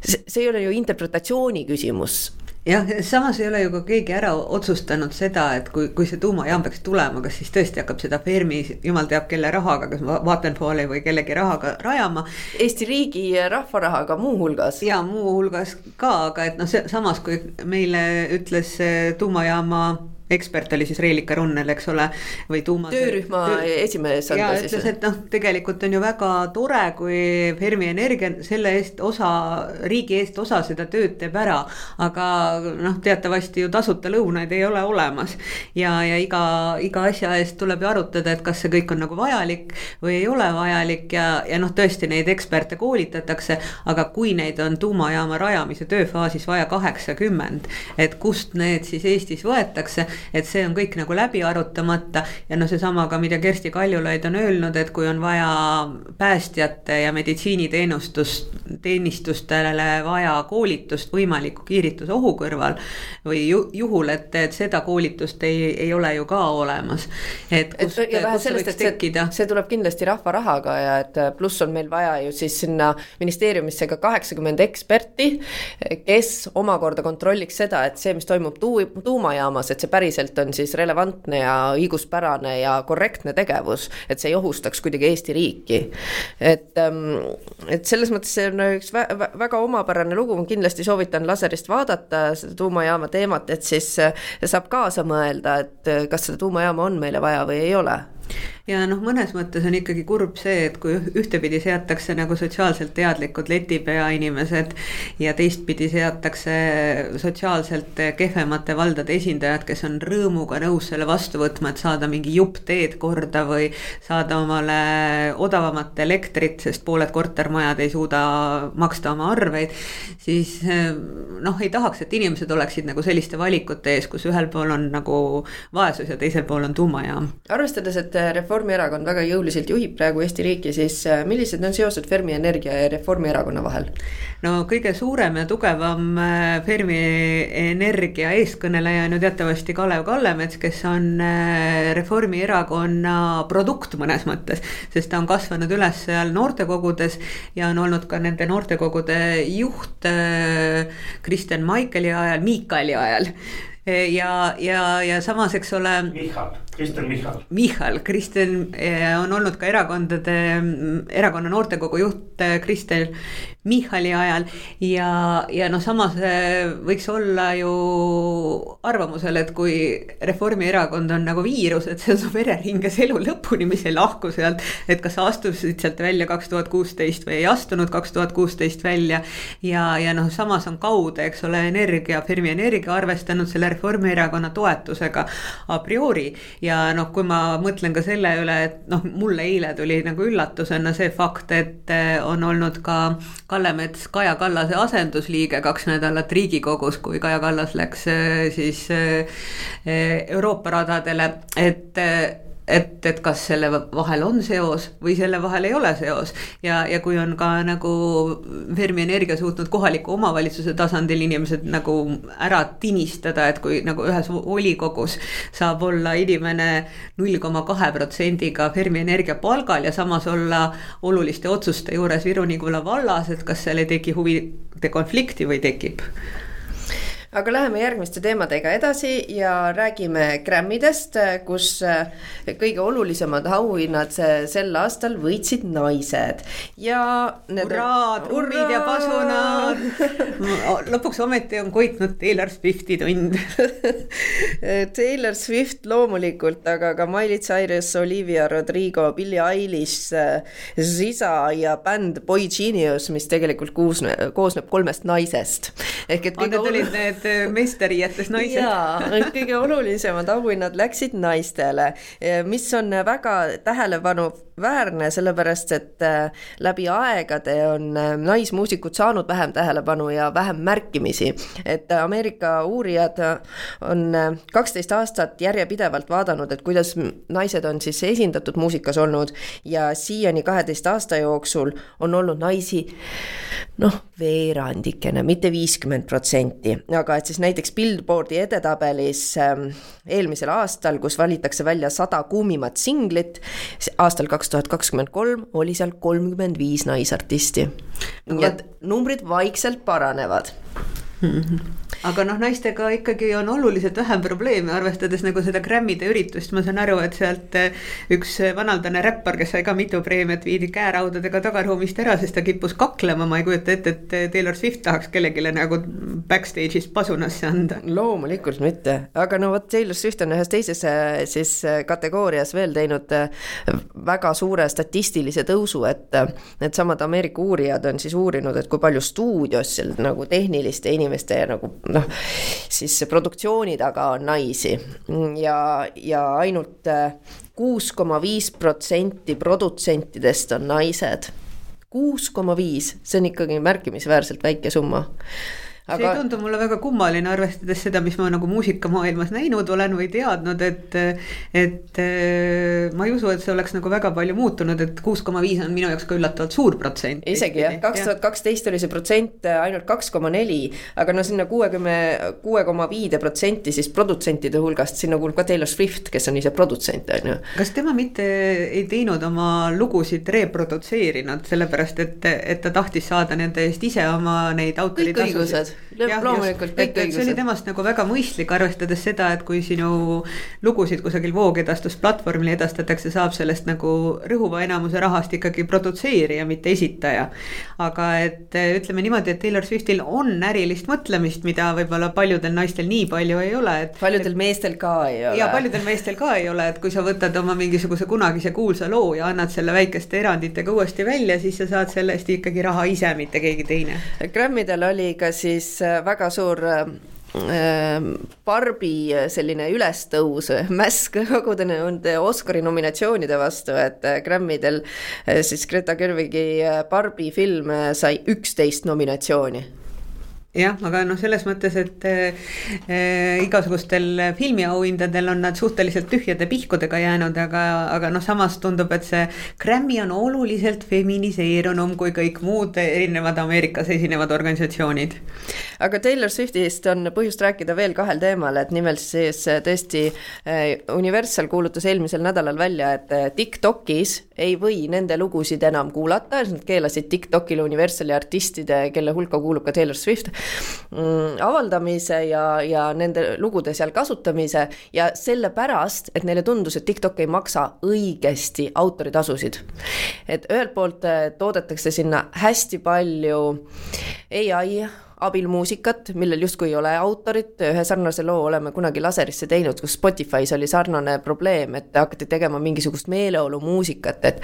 see ei ole ju interpretatsiooni küsimus jah, samas ei ole ju ka keegi ära otsustanud seda, et kui, kui see tuumajaam peaks tulema, kas siis tõesti hakkab seda Fermi, jumal teab kelle rahaga, kas Vattenfalli või kellegi rahaga rajama. Eesti riigi rahva rahaga muuhulgas. ja muuhulgas ka, aga et noh, see samas, kui meile ütles tuumajaama ekspert oli siis Reelika Runnel, eks ole, või tuuma. töörühma töö... esimees siis. ütles, et noh, tegelikult on ju väga tore, kui Fermi Energia selle eest osa, riigi eest osa seda tööd teeb ära. aga noh, teatavasti ju tasuta lõunaid ei ole olemas. ja, ja iga, iga asja eest tuleb ju arutada, et kas see kõik on nagu vajalik või ei ole vajalik ja, ja noh, tõesti neid eksperte koolitatakse. aga kui neid on tuumajaama rajamise tööfaasis vaja kaheksakümmend, et kust need siis Eestis võetakse et see on kõik nagu läbi arutamata ja noh, seesama ka, mida Kersti Kaljulaid on öelnud, et kui on vaja päästjate ja meditsiiniteenustust, teenistustele vaja koolitust võimaliku kiiritusohu kõrval või ju, juhul, et, et seda koolitust ei, ei ole ju ka olemas. et kust, kust see võiks tekkida. see tuleb kindlasti rahva rahaga ja et pluss on meil vaja ju siis sinna ministeeriumisse ka kaheksakümmend eksperti, kes omakorda kontrolliks seda, et see, mis toimub tuu-, tuumajaamas, et see päris päriselt on siis relevantne ja õiguspärane ja korrektne tegevus, et see ei ohustaks kuidagi Eesti riiki. et, ähm, et selles mõttes see on üks väga omapärane lugu, ma kindlasti soovitan laserist vaadata seda tuumajaama teemat, et siis äh, saab kaasa mõelda, et äh, kas seda tuumajaama on meile vaja või ei ole ja noh, mõnes mõttes on ikkagi kurb see, et kui ühtepidi seatakse nagu sotsiaalselt teadlikud letipea inimesed ja teistpidi seatakse sotsiaalselt kehvemate valdade esindajad, kes on rõõmuga nõus selle vastu võtma, et saada mingi jupp teed korda või saada omale odavamat elektrit, sest pooled kortermajad ei suuda maksta oma arveid, siis noh, ei tahaks, et inimesed oleksid nagu selliste valikute ees, kus ühel pool on nagu vaesus ja teisel pool on tuumajaam. arvestades, et Reform Reformierakond väga jõuliselt juhib praegu Eesti riiki, siis äh, millised on seosed Fermi Energia ja Reformierakonna vahel? no kõige suurem ja tugevam äh, Fermi Energia eeskõneleja on ju teatavasti Kalev Kallemets, kes on äh, Reformierakonna produkt mõnes mõttes, sest ta on kasvanud üles seal noortekogudes ja on olnud ka nende noortekogude juht Kristen Maikeli ajal, Miikali ajal ja, ja, ja samas, eks ole. Michal Kristen Michal. Michal, Kristen eh, on olnud ka erakondade, erakonna noortekogu juht eh, Kristen Michali ajal ja, ja noh, samas eh, võiks olla ju arvamusel, et kui Reformierakond on nagu viirus, et see on su vereringes elu lõpuni, mis ei lahku sealt. et kas sa astusid sealt välja kaks tuhat kuusteist või ei astunud kaks tuhat kuusteist välja. ja, ja noh, samas on kaude, eks ole, Energia, Fermi Energia arvestanud selle Reformierakonna toetusega a priori ja noh, kui ma mõtlen ka selle üle, et noh, mulle eile tuli nagu üllatusena see fakt, et eh, on olnud ka Kalle Mets Kaja Kallase asendusliige kaks nädalat Riigikogus, kui Kaja Kallas läks eh, siis eh, Euroopa radadele, et et, et kas selle vahel on seos või selle vahel ei ole seos. ja, ja kui on ka nagu Fermi Energia suutnud kohaliku omavalitsuse tasandil inimesed nagu ära tinistada, et kui nagu ühes volikogus saab olla inimene null koma kahe protsendiga Fermi Energia palgal ja samas olla oluliste otsuste juures Viru-Nigula vallas, et kas seal ei teki huvide konflikti või tekib aga läheme järgmiste teemadega edasi ja räägime Grammidest, kus äh, kõige olulisemad auhinnad sel aastal võitsid naised ja. hurraa, trummid ja pasunad lõpuks ometi on koitnud Taylor Swifti tund (laughs) Taylor Swift loomulikult, aga ka Miley Cyrus, Olivia Rodrigo, Billie Eilish, Ziza ja bänd Boy Genius, mis tegelikult koosneb, koosneb kolmest naisest. ehk et kõige olulisem. Need meesteriietes naised. jaa, kõige olulisemad auhinnad läksid naistele, mis on väga tähelepanu väärne, sellepärast et äh, läbi aegade on äh, naismuusikud saanud vähem tähelepanu ja vähem märkimisi. et Ameerika uurijad on kaksteist aastat järjepidevalt vaadanud, et kuidas naised on siis esindatud muusikas olnud ja siiani kaheteist aasta jooksul on olnud naisi noh, veerandikene, mitte viiskümmend protsenti, aga et siis näiteks Billboardi edetabelis ähm, eelmisel aastal, kus valitakse välja sada kuumimat singlit, aastal kaks tuhat kakskümmend kolm oli seal kolmkümmend viis naisartisti. nii et numbrid vaikselt paranevad aga noh, naistega ikkagi on oluliselt vähem probleeme, arvestades nagu seda Grammy'de üritust, ma saan aru, et sealt eh, üks vanaldane räppar, kes sai ka mitu preemiat, viidi käeraudadega tagaruumist ära, sest ta kippus kaklema, ma ei kujuta ette, et Taylor Swift tahaks kellelegi nagu backstage'is pasunasse anda. loomulikult mitte, aga no vot Taylor Swift on ühes teises eh, siis eh, kategoorias veel teinud väga suure statistilise tõusu, et needsamad Ameerika uurijad on siis uurinud, et kui palju stuudios nagu tehniliste inimeste nagu noh, siis produktsiooni taga on naisi ja, ja ainult äh, kuus koma viis protsenti produtsentidest on naised. kuus koma viis, see on ikkagi märkimisväärselt väike summa aga.... see ei tundu mulle väga kummaline, arvestades seda, mis ma nagu muusikamaailmas näinud olen või teadnud, et. et ma ei usu, et see oleks nagu väga palju muutunud, et kuus koma viis on minu jaoks ka üllatavalt suur protsent. isegi jah, kaks tuhat kaksteist oli see protsent ainult kaks koma neli, aga no sinna kuuekümne, kuue koma viide protsenti siis produtsentide hulgast, sinna kuulub ka Taylor Swift, kes on ise produtsent, on ju. kas tema mitte ei teinud oma lugusid reprodutseerinud, sellepärast et, et ta tahtis saada nende eest ise oma neid autoritasusid? Loomulikult kõik õigused. see oli temast nagu väga mõistlik, arvestades seda, et kui sinu lugusid kusagil voogedastusplatvormil edastatakse, saab sellest nagu rõhuva enamuse rahast ikkagi produtseerija, mitte esitaja. aga et ütleme niimoodi, et Taylor Swiftil on ärilist mõtlemist, mida võib-olla paljudel naistel nii palju ei ole, et. paljudel meestel ka ei ole. ja paljudel meestel ka ei ole, et kui sa võtad oma mingisuguse kunagise kuulsa loo ja annad selle väikeste eranditega uuesti välja, siis sa saad selle eest ikkagi raha ise, mitte keegi teine. Grammidel oli ka siis siis äh, väga suur äh, Barbi äh, selline ülestõus, (laughs) mäsk kogu nende Oscari nominatsioonide vastu, et Grammidel siis Greta Gerwigi Barbi film sai üksteist nominatsiooni jah, aga noh, selles mõttes, et äh, igasugustel filmiauhindadel on nad suhteliselt tühjade pihkudega jäänud, aga, aga noh, samas tundub, et see Grammy on oluliselt feminiseerunum kui kõik muud erinevad Ameerikas esinevad organisatsioonid. aga Taylor Swiftist on põhjust rääkida veel kahel teemal, et nimelt siis tõesti Universal kuulutas eelmisel nädalal välja, et Tiktokis ei või nende lugusid enam kuulata, nad keelasid Tiktokile Universali artistide, kelle hulka kuulub ka Taylor Swift avaldamise ja, ja nende lugude seal kasutamise ja sellepärast, et neile tundus, et TikTok ei maksa õigesti autoritasusid. et ühelt poolt eh, toodetakse sinna hästi palju ai abil muusikat, millel justkui ei ole autorit, ühe sarnase loo oleme kunagi laserisse teinud, kus Spotify's oli sarnane probleem, et hakati tegema mingisugust meeleolumuusikat, et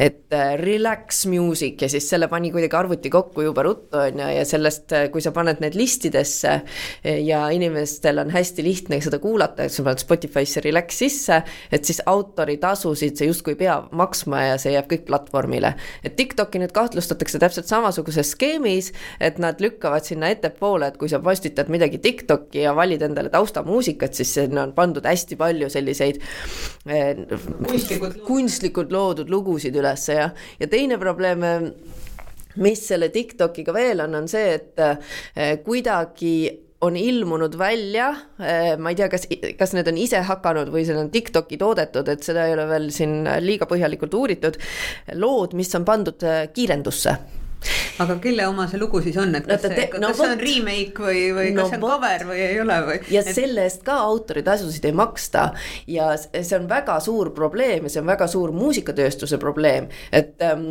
et äh, relax music ja siis selle pani kuidagi arvuti kokku jube ruttu, on ju, ja sellest, äh, kui sa paned need listidesse äh, ja inimestel on hästi lihtne seda kuulata, et sa paned Spotify'sse relax sisse, et siis autoritasusid sa justkui ei pea maksma ja see jääb kõik platvormile. et TikTok'i nüüd kahtlustatakse täpselt samasuguses skeemis, et nad lükkavad sinna ettepoole, et kui sa postitad midagi Tiktoki ja valid endale taustamuusikat, siis sinna on pandud hästi palju selliseid eh, kunstlikult loodud. lugusid ülesse ja, ja teine probleem eh, mis selle TikTokiga veel on, on see, et eh, kuidagi on ilmunud välja, ma ei tea, kas, kas need on ise hakanud või see on TikToki toodetud, et seda ei ole veel siin liiga põhjalikult uuritud, lood, mis on pandud kiirendusse aga kelle oma see lugu siis on, et kas, no, see, no, kas see on remake või, või no, kas see on cover või ei ole või? ja et... selle eest ka autoritasusid ei maksta ja see on väga suur probleem ja see on väga suur muusikatööstuse probleem. et ähm,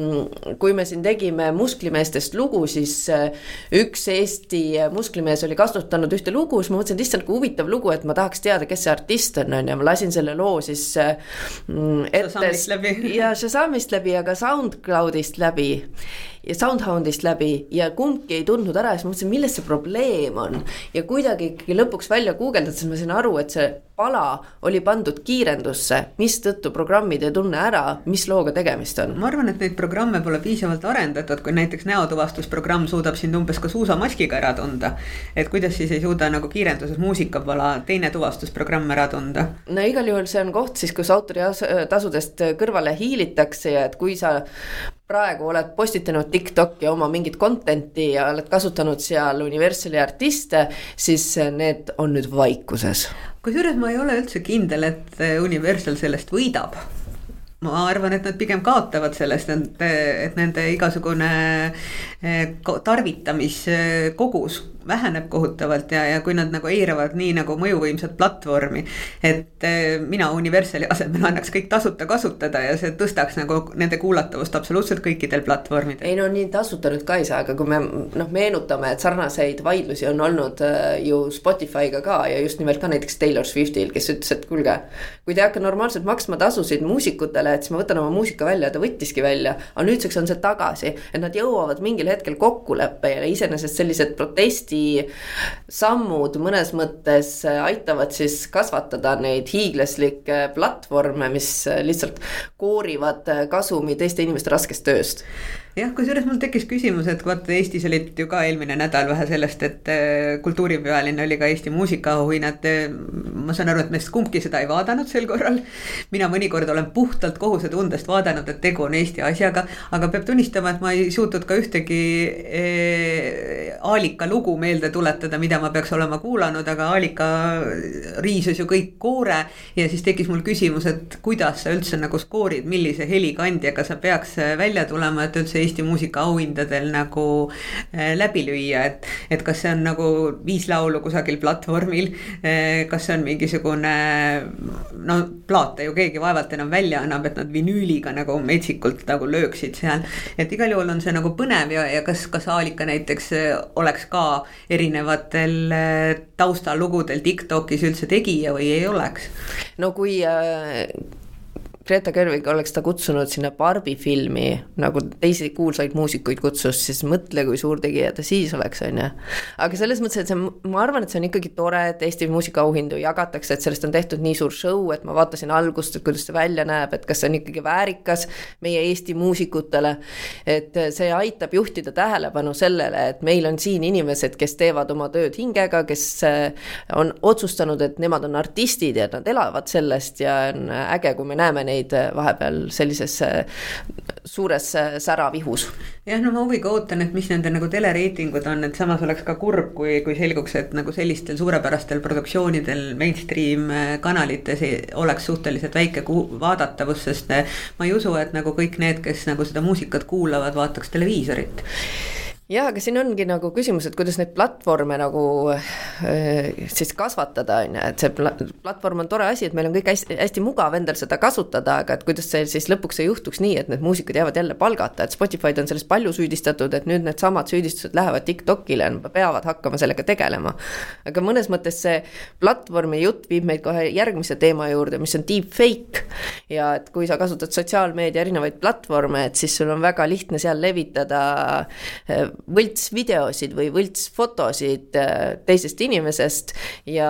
kui me siin tegime musklimeestest lugu, siis äh, üks Eesti musklimees oli kasutanud ühte lugu, siis ma mõtlesin, et issand, kui huvitav lugu, et ma tahaks teada, kes see artist on, on ju, ma lasin selle loo siis äh, ette. ja Shazamist läbi, aga SoundCloudist läbi ja Sound Soundhoundist läbi ja kumbki ei tundnud ära ja siis ma mõtlesin, milles see probleem on. ja kuidagi ikkagi lõpuks välja guugeldades ma sain aru, et see pala oli pandud kiirendusse, mistõttu programmid ei tunne ära, mis looga tegemist on. ma arvan, et neid programme pole piisavalt arendatud, kui näiteks näotuvastusprogramm suudab sind umbes ka suusamaskiga ära tunda. et kuidas siis ei suuda nagu kiirenduses muusikapala teine tuvastusprogramm ära tunda? no igal juhul see on koht siis, kus autoritasudest kõrvale hiilitakse ja et kui sa praegu oled postitanud TikTok'i oma mingit content'i ja oled kasutanud seal Universali artiste, siis need on nüüd vaikuses. Kusjuures ma ei ole üldse kindel, et Universal sellest võidab. Ma arvan, et nad pigem kaotavad sellest, et, nende igasugune eh, tarvitamiskogus väheneb kohutavalt ja, ja kui nad nagu eiravad nii nagu mõjuvõimsat platvormi. et eh, mina Universali asemel annaks kõik tasuta kasutada ja see tõstaks nagu nende kuulatavust absoluutselt kõikidel platvormidel. ei no nii tasuta nüüd ka ei saa, aga kui me noh, meenutame, et sarnaseid vaidlusi on olnud äh, ju Spotify'ga ka ja just nimelt ka näiteks Taylor Swiftil, kes ütles, et kuulge. kui te ei hakka normaalselt maksma tasusid muusikutele, et siis ma võtan oma muusika välja ja ta võttiski välja, aga nüüdseks on see tagasi, et nad jõuavad mingil hetkel kokkuleppele iseenesest sellised protesti sammud mõnes mõttes aitavad siis kasvatada neid hiiglaslikke platvorme, mis lihtsalt koorivad kasumi teiste inimeste raskest tööst jah, kusjuures mul tekkis küsimus, et vaata Eestis olid ju ka eelmine nädal vähe sellest, et äh, kultuuripealine oli ka Eesti muusikaauhinnad. ma saan aru, et meist kumbki seda ei vaadanud sel korral. mina mõnikord olen puhtalt kohusetundest vaadanud, et tegu on Eesti asjaga, aga peab tunnistama, et ma ei suutnud ka ühtegi äh, Aalika lugu meelde tuletada, mida ma peaks olema kuulanud, aga Aalika riisus ju kõik koore ja siis tekkis mul küsimus, et kuidas sa üldse nagu skoorid, millise helikandjaga sa peaks välja tulema, et üldse Eesti muusikaauhindadel nagu äh, läbi lüüa, et. et kas see on nagu viis laulu kusagil platvormil, äh, kas see on mingisugune no plaate ju keegi vaevalt enam välja annab, et nad vinüüliga nagu metsikult nagu lööksid seal. et igal juhul on see nagu põnev ja, ja kas, kas Aalika näiteks äh, oleks ka erinevatel taustalugudel Tiktokis üldse tegija või ei oleks? no kui äh Greta Gerwig oleks ta kutsunud sinna Barbi filmi nagu teisi kuulsaid muusikuid kutsus, siis mõtle, kui suur tegija ta siis oleks, on ju. aga selles mõttes, et see, ma arvan, et see on ikkagi tore, et Eesti muusikaauhindu jagatakse, et sellest on tehtud nii suur show, et ma vaatasin algust, et kuidas see välja näeb, et kas see on ikkagi väärikas meie Eesti muusikutele. et see aitab juhtida tähelepanu sellele, et meil on siin inimesed, kes teevad oma tööd hingega, kes on otsustanud, et nemad on artistid ja nad elavad sellest ja on äge, kui me näeme neid neid äh, vahepeal sellises äh, suures äh, säravihus. jah, no ma huviga ootan, et mis nende nagu telereitingud on, et samas oleks ka kurb, kui, kui selguks, et nagu sellistel suurepärastel produktsioonidel mainstream kanalites oleks suhteliselt väike vaadatavus, sest ma ei usu, et nagu kõik need, kes nagu seda muusikat kuulavad, vaataks televiisorit jah, aga siin ongi nagu küsimus, et kuidas neid platvorme nagu äh, siis kasvatada, on ju, et see pla platvorm on tore asi, et meil on kõik hästi, hästi mugav endal seda kasutada, aga et kuidas see siis lõpuks ei juhtuks nii, et need muusikud jäävad jälle palgata, et Spotify'd on sellest palju süüdistatud, et nüüd needsamad süüdistused lähevad TikTokile, nad peavad hakkama sellega tegelema. aga mõnes mõttes see platvormi jutt viib meid kohe järgmise teema juurde, mis on deepfake. ja et kui sa kasutad sotsiaalmeedia erinevaid platvorme, et siis sul on väga lihtne seal levitada äh, võltsvideosid või võltsfotosid äh, teisest inimesest ja,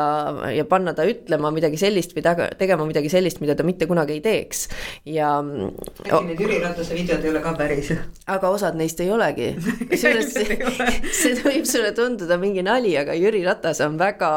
ja panna ta ütlema midagi sellist või taga, tegema midagi sellist, mida ta mitte kunagi ei teeks ja. äkki need Jüri Ratase videod ei ole ka päris? aga osad neist ei olegi (laughs) kusjuures (laughs) see võib sulle tunduda mingi nali, aga Jüri Ratas on väga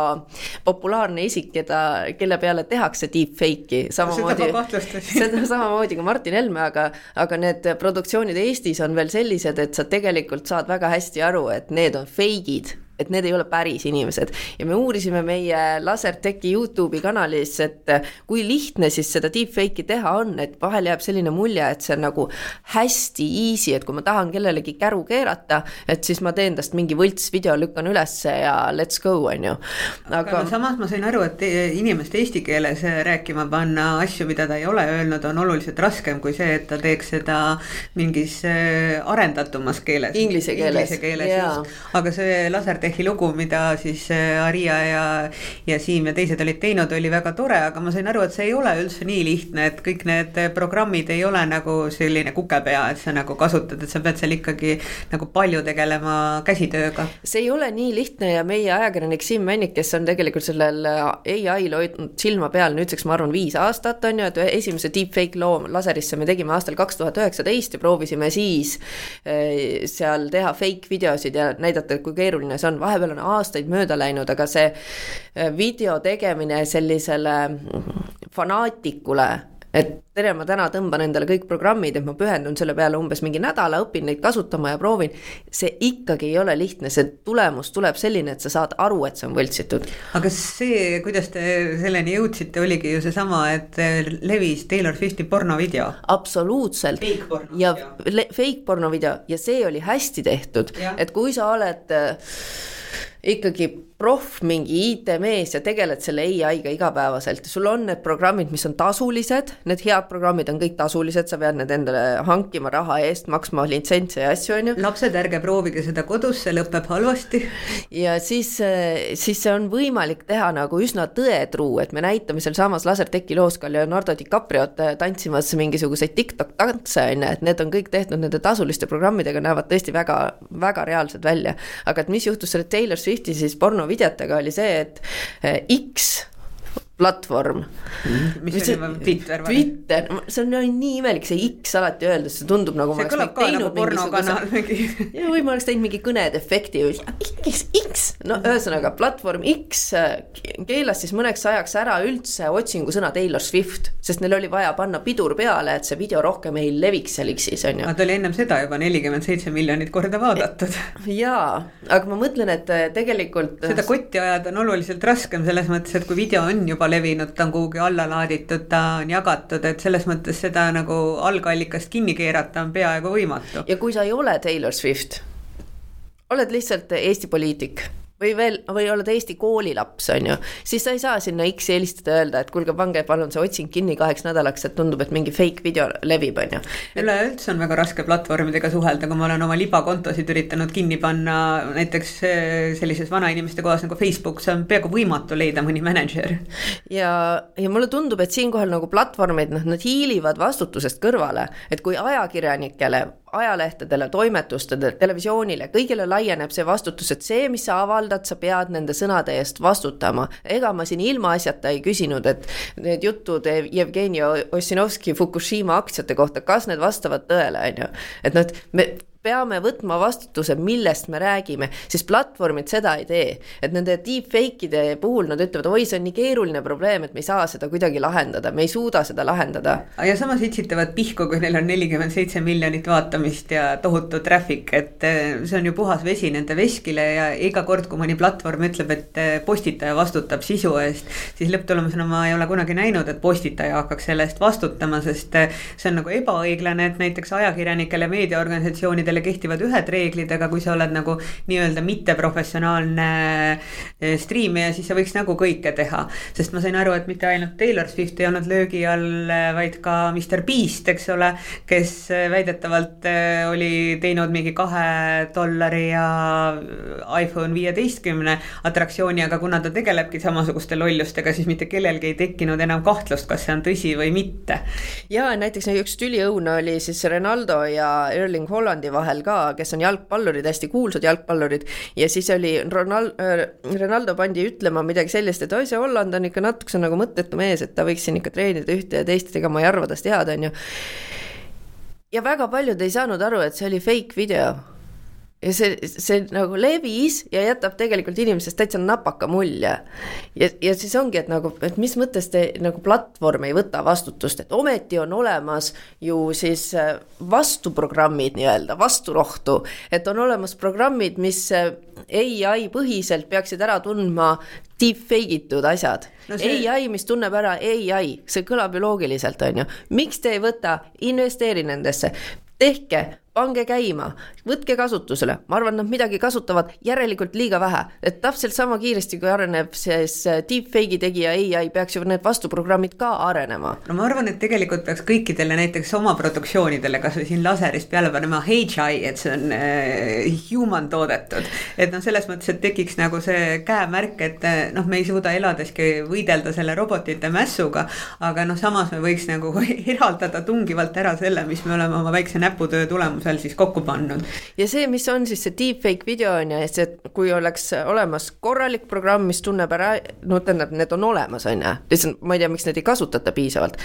populaarne isik, keda, kelle peale tehakse deepfake'i samamoodi. (laughs) seda samamoodi ka Martin Helme, aga, aga need produktsioonid Eestis on veel sellised, et sa tegelikult saad väga väga hästi aru, et need on fake'id et need ei ole päris inimesed ja me uurisime meie Lasertechi Youtube'i kanalis, et kui lihtne siis seda deepfake'i teha on, et vahel jääb selline mulje, et see on nagu hästi easy, et kui ma tahan kellelegi käru keerata, et siis ma teen tast mingi võltsvideo, lükkan ülesse ja let's go, on ju. aga, samas ma sain aru, et inimest eesti keeles rääkima panna asju, mida ta ei ole öelnud, on oluliselt raskem kui see, et ta teeks seda mingis äh, arendatumas keeles. Inglise keeles. Inglise keeles, just, aga see Lasertech Ehhi lugu, mida siis äh, Aria ja, ja Siim ja teised olid teinud, oli väga tore, aga ma sain aru, et see ei ole üldse nii lihtne, et kõik need programmid ei ole nagu selline kukepea, et sa nagu kasutad, et sa pead seal ikkagi nagu palju tegelema käsitööga. see ei ole nii lihtne ja meie ajakirjanik Siim Männik, kes on tegelikult sellel ai-l hoidnud silma peal nüüdseks, ma arvan, viis aastat on ju, et esimese deepfake loo laserisse me tegime aastal kaks tuhat üheksateist ja proovisime siis seal teha fake videosid ja näidata, kui keeruline see on, vahepeal on aastaid mööda läinud, aga see eh, video tegemine sellisele fanaatikule et tere, ma täna tõmban endale kõik programmid, et ma pühendun selle peale umbes mingi nädala, õpin neid kasutama ja proovin. see ikkagi ei ole lihtne, see tulemus tuleb selline, et sa saad aru, et see on võltsitud. aga see, kuidas te selleni jõudsite, oligi ju seesama, et levis Taylor Swifti pornovideo. absoluutselt. ja fake pornovideo ja see oli hästi tehtud, et kui sa oled ikkagi proff, mingi IT-mees ja tegeled selle ai-ga igapäevaselt, sul on need programmid, mis on tasulised, need head programmid on kõik tasulised, sa pead need endale hankima raha eest, maksma litsentse ja asju, on ju. lapsed, ärge proovige seda kodus, see lõpeb halvasti. ja siis, siis see on võimalik teha nagu üsna tõetruu, et me näitame sealsamas Lasertechi loos ka Leonardo DiCapriot tantsimas mingisuguseid TikTok tantse, on ju, et need on kõik tehtud nende tasuliste programmidega, näevad tõesti väga, väga reaalsed välja. aga et mis juhtus selle Taylor Swifti siis porno videotega oli see, et eh, X platvorm mm,. mis see oli, Twitter või? Twitter, see on nii imelik, see X alati öeldes, see tundub nagu see kõlab ka nagu pornokanal mingi. (laughs) ja või ma oleks teinud mingi kõnedefekti või X, X, no ühesõnaga platvorm X äh, keelas siis mõneks ajaks ära üldse otsingusõna Taylor Swift, sest neil oli vaja panna pidur peale, et see video rohkem ei leviks seal X-is on ju. aga ta oli ennem seda juba nelikümmend seitse miljonit korda vaadatud. (laughs) jaa, aga ma mõtlen, et äh, tegelikult. seda kotti ajada on oluliselt raskem selles mõttes, et kui video on juba levinud, ta on kuhugi alla laaditud, ta on jagatud, et selles mõttes seda nagu algallikast kinni keerata on peaaegu võimatu. ja kui sa ei ole Taylor Swift, oled lihtsalt Eesti poliitik või veel, või oled Eesti koolilaps, on ju, siis sa ei saa sinna X-i helistada ja öelda, et kuulge, pange palun see otsing kinni kaheks nädalaks, et tundub, et mingi fake video levib, on ju. üleüldse on väga raske platvormidega suhelda, kui ma olen oma libakontosid üritanud kinni panna näiteks eh, sellises vanainimeste kohas nagu Facebook, see on peaaegu võimatu leida mõni mänedžer. ja, ja mulle tundub, et siinkohal nagu platvormid, noh, nad hiilivad vastutusest kõrvale, et kui ajakirjanikele ajalehtedele, toimetustele, televisioonile, kõigile laieneb see vastutus, et see, mis sa avaldad, sa pead nende sõnade eest vastutama. ega ma siin ilmaasjata ei küsinud, et need jutud Jevgeni Ossinovski Fukushima aktsiate kohta, kas need vastavad tõele, on ju. et nad, me peame võtma vastutuse, millest me räägime, siis platvormid seda ei tee. et nende deepfake'ide puhul nad ütlevad, oi, see on nii keeruline probleem, et me ei saa seda kuidagi lahendada, me ei suuda seda lahendada. ja samas itsitavad pihku, kui neil on nelikümmend seitse miljonit vaatamist ja tohutu traffic, et eh, see on ju puhas vesi nende veskile ja iga kord, kui mõni platvorm ütleb, et eh, postitaja vastutab sisu eest, siis lõpptulemusena ma ei ole kunagi näinud, et postitaja hakkaks selle eest vastutama, sest eh, see on nagu ebaõiglane, et näiteks ajakirjanikele, meediaorganisatsioonidele kõikidele kehtivad ühed reeglid, aga kui sa oled nagu nii-öelda mitteprofessionaalne eh, striimija, siis sa võiks nagu kõike teha. sest ma sain aru, et mitte ainult Taylor Swift ei olnud löögi all, vaid ka Mr Beast, eks ole, kes eh, väidetavalt eh, oli teinud mingi kahe dollari ja iPhone viieteistkümne atraktsiooni, aga kuna ta tegelebki samasuguste lollustega, siis mitte kellelgi ei tekkinud enam kahtlust, kas see on tõsi või mitte. ja näiteks üks tüliõun oli siis Ronaldo ja Erling Hollandi vahel vahel ka, kes on jalgpallurid, hästi kuulsad jalgpallurid. ja siis oli Ronald, äh, Ronaldo pandi ütlema midagi sellist, et oi, see Holland on ikka natukese nagu mõttetu mees, et ta võiks siin ikka treenida ühte ja teist, ega ma ei arva tast head, on ju. ja väga paljud ei saanud aru, et see oli fake video ja see, see nagu levis ja jätab tegelikult inimesest täitsa napaka mulje. ja, ja siis ongi, et nagu, et mis mõttes te nagu platvorm ei võta vastutust, et ometi on olemas ju siis äh, vastuprogrammid nii-öelda, vasturohtu. et on olemas programmid, mis äh, ai põhiselt peaksid ära tundma deepfake itud asjad no. See... ai, mis tunneb ära ai, see kõlab ju loogiliselt, on ju. miks te ei võta, investeeri nendesse, tehke pange käima, võtke kasutusele, ma arvan, nad midagi kasutavad järelikult liiga vähe, et täpselt sama kiiresti, kui areneb siis deepfake'i tegija ai, peaks ju need vastuprogrammid ka arenema. no ma arvan, et tegelikult peaks kõikidele näiteks oma produktsioonidele kasvõi siin laserist peale panema HI, et see on äh, human toodetud. et noh, selles mõttes, et tekiks nagu see käemärk, et äh, noh, me ei suuda eladeski võidelda selle robotite mässuga, aga noh, samas me võiks nagu (laughs) eraldada tungivalt ära selle, mis me oleme oma väikse näputöö tulemusel seal siis kokku pannud. ja see, mis on siis see deepfake video on ju, et see, kui oleks olemas korralik programm, mis tunneb ära, no tähendab, need on olemas, on ju, lihtsalt ma ei tea, miks neid ei kasutata piisavalt.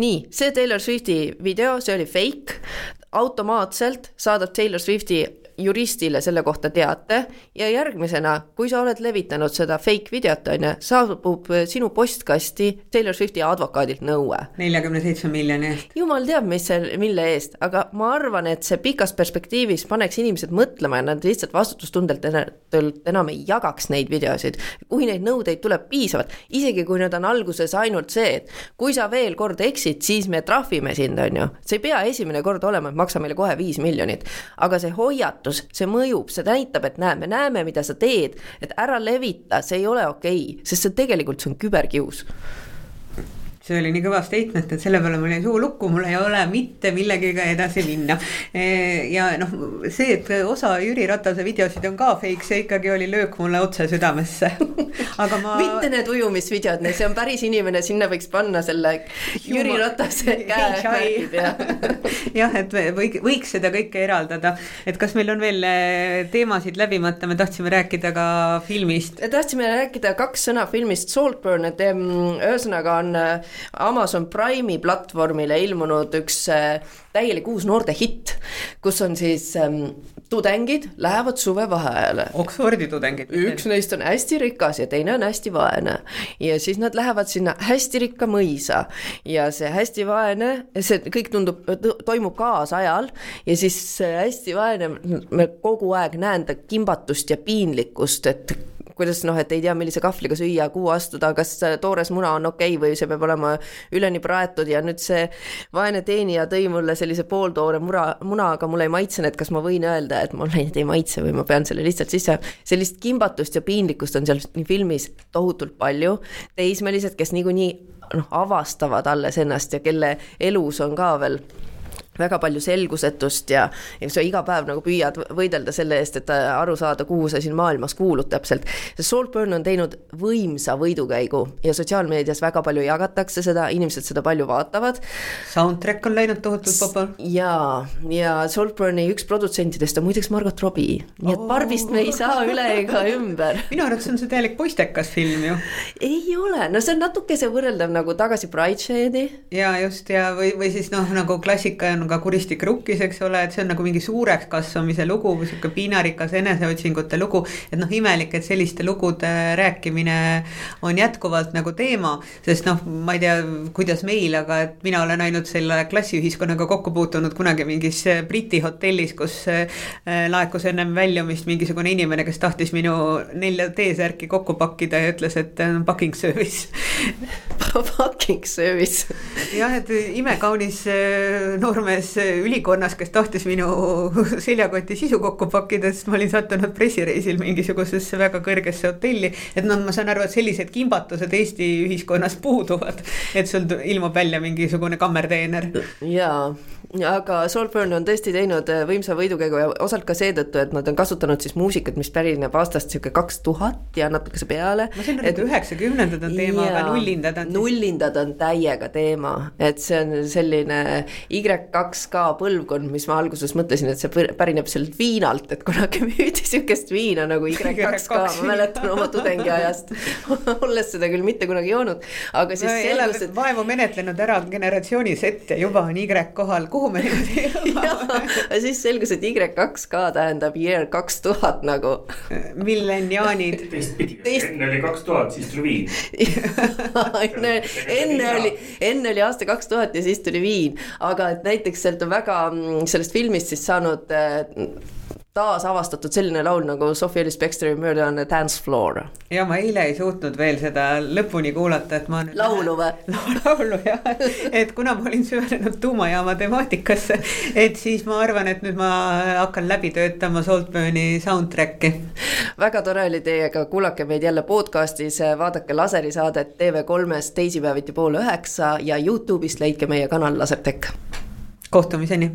Nii, see Taylor Swifti video, see oli fake, automaatselt saadab Taylor Swifti juristile selle kohta teate ja järgmisena, kui sa oled levitanud seda fake videot, on ju, saabub sinu postkasti Taylor Swifti advokaadilt nõue. neljakümne seitsme miljoni eest. jumal teab, mis seal, mille eest, aga ma arvan, et see pikas perspektiivis paneks inimesed mõtlema ja nad lihtsalt vastutustundelt enam ei jagaks neid videosid. kui neid nõudeid tuleb piisavalt, isegi kui need on alguses ainult see, et kui sa veel kord eksid, siis me trahvime sind, on ju. see ei pea esimene kord olema, et maksa meile kohe viis miljonit, aga see hoiatus väärtus, see mõjub, see näitab, et näe, me näeme, mida sa teed, et ära levita, see ei ole okei okay,, sest see tegelikult, see on küberkius see oli nii kõva statement, et selle peale mul jäi suu lukku, mul ei ole mitte millegagi edasi minna. E, ja noh, see, et osa Jüri Ratase videosid on ka fake, see ikkagi oli löök mulle otse südamesse. (laughs) aga ma. mitte need ujumisvideod, see on päris inimene, sinna võiks panna selle Jüri Ratase (laughs) käemärgid ja. (laughs) jah, et võiks, võiks seda kõike eraldada, et kas meil on veel eh, teemasid läbimata, me tahtsime rääkida ka filmist. tahtsime rääkida kaks sõna filmist Saltburn, et ühesõnaga on eh, Amazon Prime'i platvormile ilmunud üks äh, täielik uus noorte hitt, kus on siis ähm, tudengid lähevad suvevaheajale. Oxfordi tudengid. üks neist on hästi rikas ja teine on hästi vaene. ja siis nad lähevad sinna hästi rikka mõisa ja see hästi vaene, see kõik tundub, toimub kaasajal ja siis hästi vaene, me kogu aeg näen ta kimbatust ja piinlikkust, et kuidas noh, et ei tea, millise kahvliga süüa, kuhu astuda, kas toores muna on okei okay või see peab olema üleni praetud ja nüüd see vaene teenija tõi mulle sellise pooltoore mura, muna, aga mulle ei maitsenud, et kas ma võin öelda, et mulle ei maitse või ma pean selle lihtsalt sisse, sellist kimbatust ja piinlikkust on seal filmis tohutult palju, teismelised, kes niikuinii noh, avastavad alles ennast ja kelle elus on ka veel väga palju selgusetust ja, ja sa iga päev nagu püüad võidelda selle eest, et aru saada, kuhu sa siin maailmas kuulud täpselt. Saltburn on teinud võimsa võidukäigu ja sotsiaalmeedias väga palju jagatakse seda, inimesed seda palju vaatavad. Soundtrack on läinud tohutult popul. ja, ja Saltburni üks produtsentidest on muideks Margot Robbie, nii et oh. Barbist me ei saa üle ega ümber. minu arvates on see täielik poistekas film ju. ei ole, no see on natukese võrreldav nagu Tagasi Bridesheadi. ja just ja, või, või siis noh, nagu klassika on on ka Kuristik rukkis, eks ole, et see on nagu mingi suureks kasvamise lugu või sihuke piinarikas eneseotsingute lugu. et noh, imelik, et selliste lugude rääkimine on jätkuvalt nagu teema, sest noh, ma ei tea, kuidas meil, aga et mina olen ainult selle klassiühiskonnaga kokku puutunud kunagi mingis Briti hotellis, kus äh, laekus ennem väljumist mingisugune inimene, kes tahtis minu nelja T-särki kokku pakkida ja ütles, et packing service (laughs) Packing service jah, et imekaunis äh, noormees esimees ülikonnas, kes tahtis minu (laughs) seljakoti sisu kokku pakkida, sest ma olin sattunud pressireisil mingisugusesse väga kõrgesse hotelli. et noh, ma saan aru, et sellised kimbatused Eesti ühiskonnas puuduvad, et sul ilmub välja mingisugune kammerdeener. jaa, aga Saltburn on tõesti teinud äh, võimsa võidukäigu ja osalt ka seetõttu, et nad on kasutanud siis muusikat, mis pärineb aastast sihuke kaks tuhat ja natukese peale. ma sain aru, et üheksakümnendad on teema, aga nullindad on. nullindad on täiega teema, et see on selline Y2 2K põlvkond, mis ma alguses mõtlesin, et see pärineb sellelt viinalt, et kunagi (laughs) müüdi sihukest viina nagu Y2K, (laughs) ma mäletan oma tudengiajast (laughs) olles seda küll mitte kunagi joonud, aga siis no, selgus, et. vaevu menetlenud ära generatsiooni sett ja juba on Y kohal, kuhu me niimoodi. Jõuame siis selgus, et Y2K tähendab year kaks tuhat nagu. milleniaanid. teistpidi. Teist..., enne oli kaks tuhat, siis tuli viin. (laughs) Enne, enne oli, enne oli aasta kaks tuhat ja siis tuli viin, aga et näiteks sealt on väga mm, sellest filmist siis saanud äh, taasavastatud selline laul nagu Sophie Ellis Bexteri Murder on the Dance Floor. ja ma eile ei suutnud veel seda lõpuni kuulata, et ma laulu või? (laughs) laulu jah, et kuna ma olin süvenenud tuumajaama temaatikasse, et siis ma arvan, et nüüd ma hakkan läbi töötama Saltburni soundtrack'i. väga tore oli teiega, kuulake meid jälle podcast'is, vaadake laserisaadet TV3-s teisipäeviti pool üheksa ja Youtube'ist leidke meie kanal Lasertech. kohtumiseni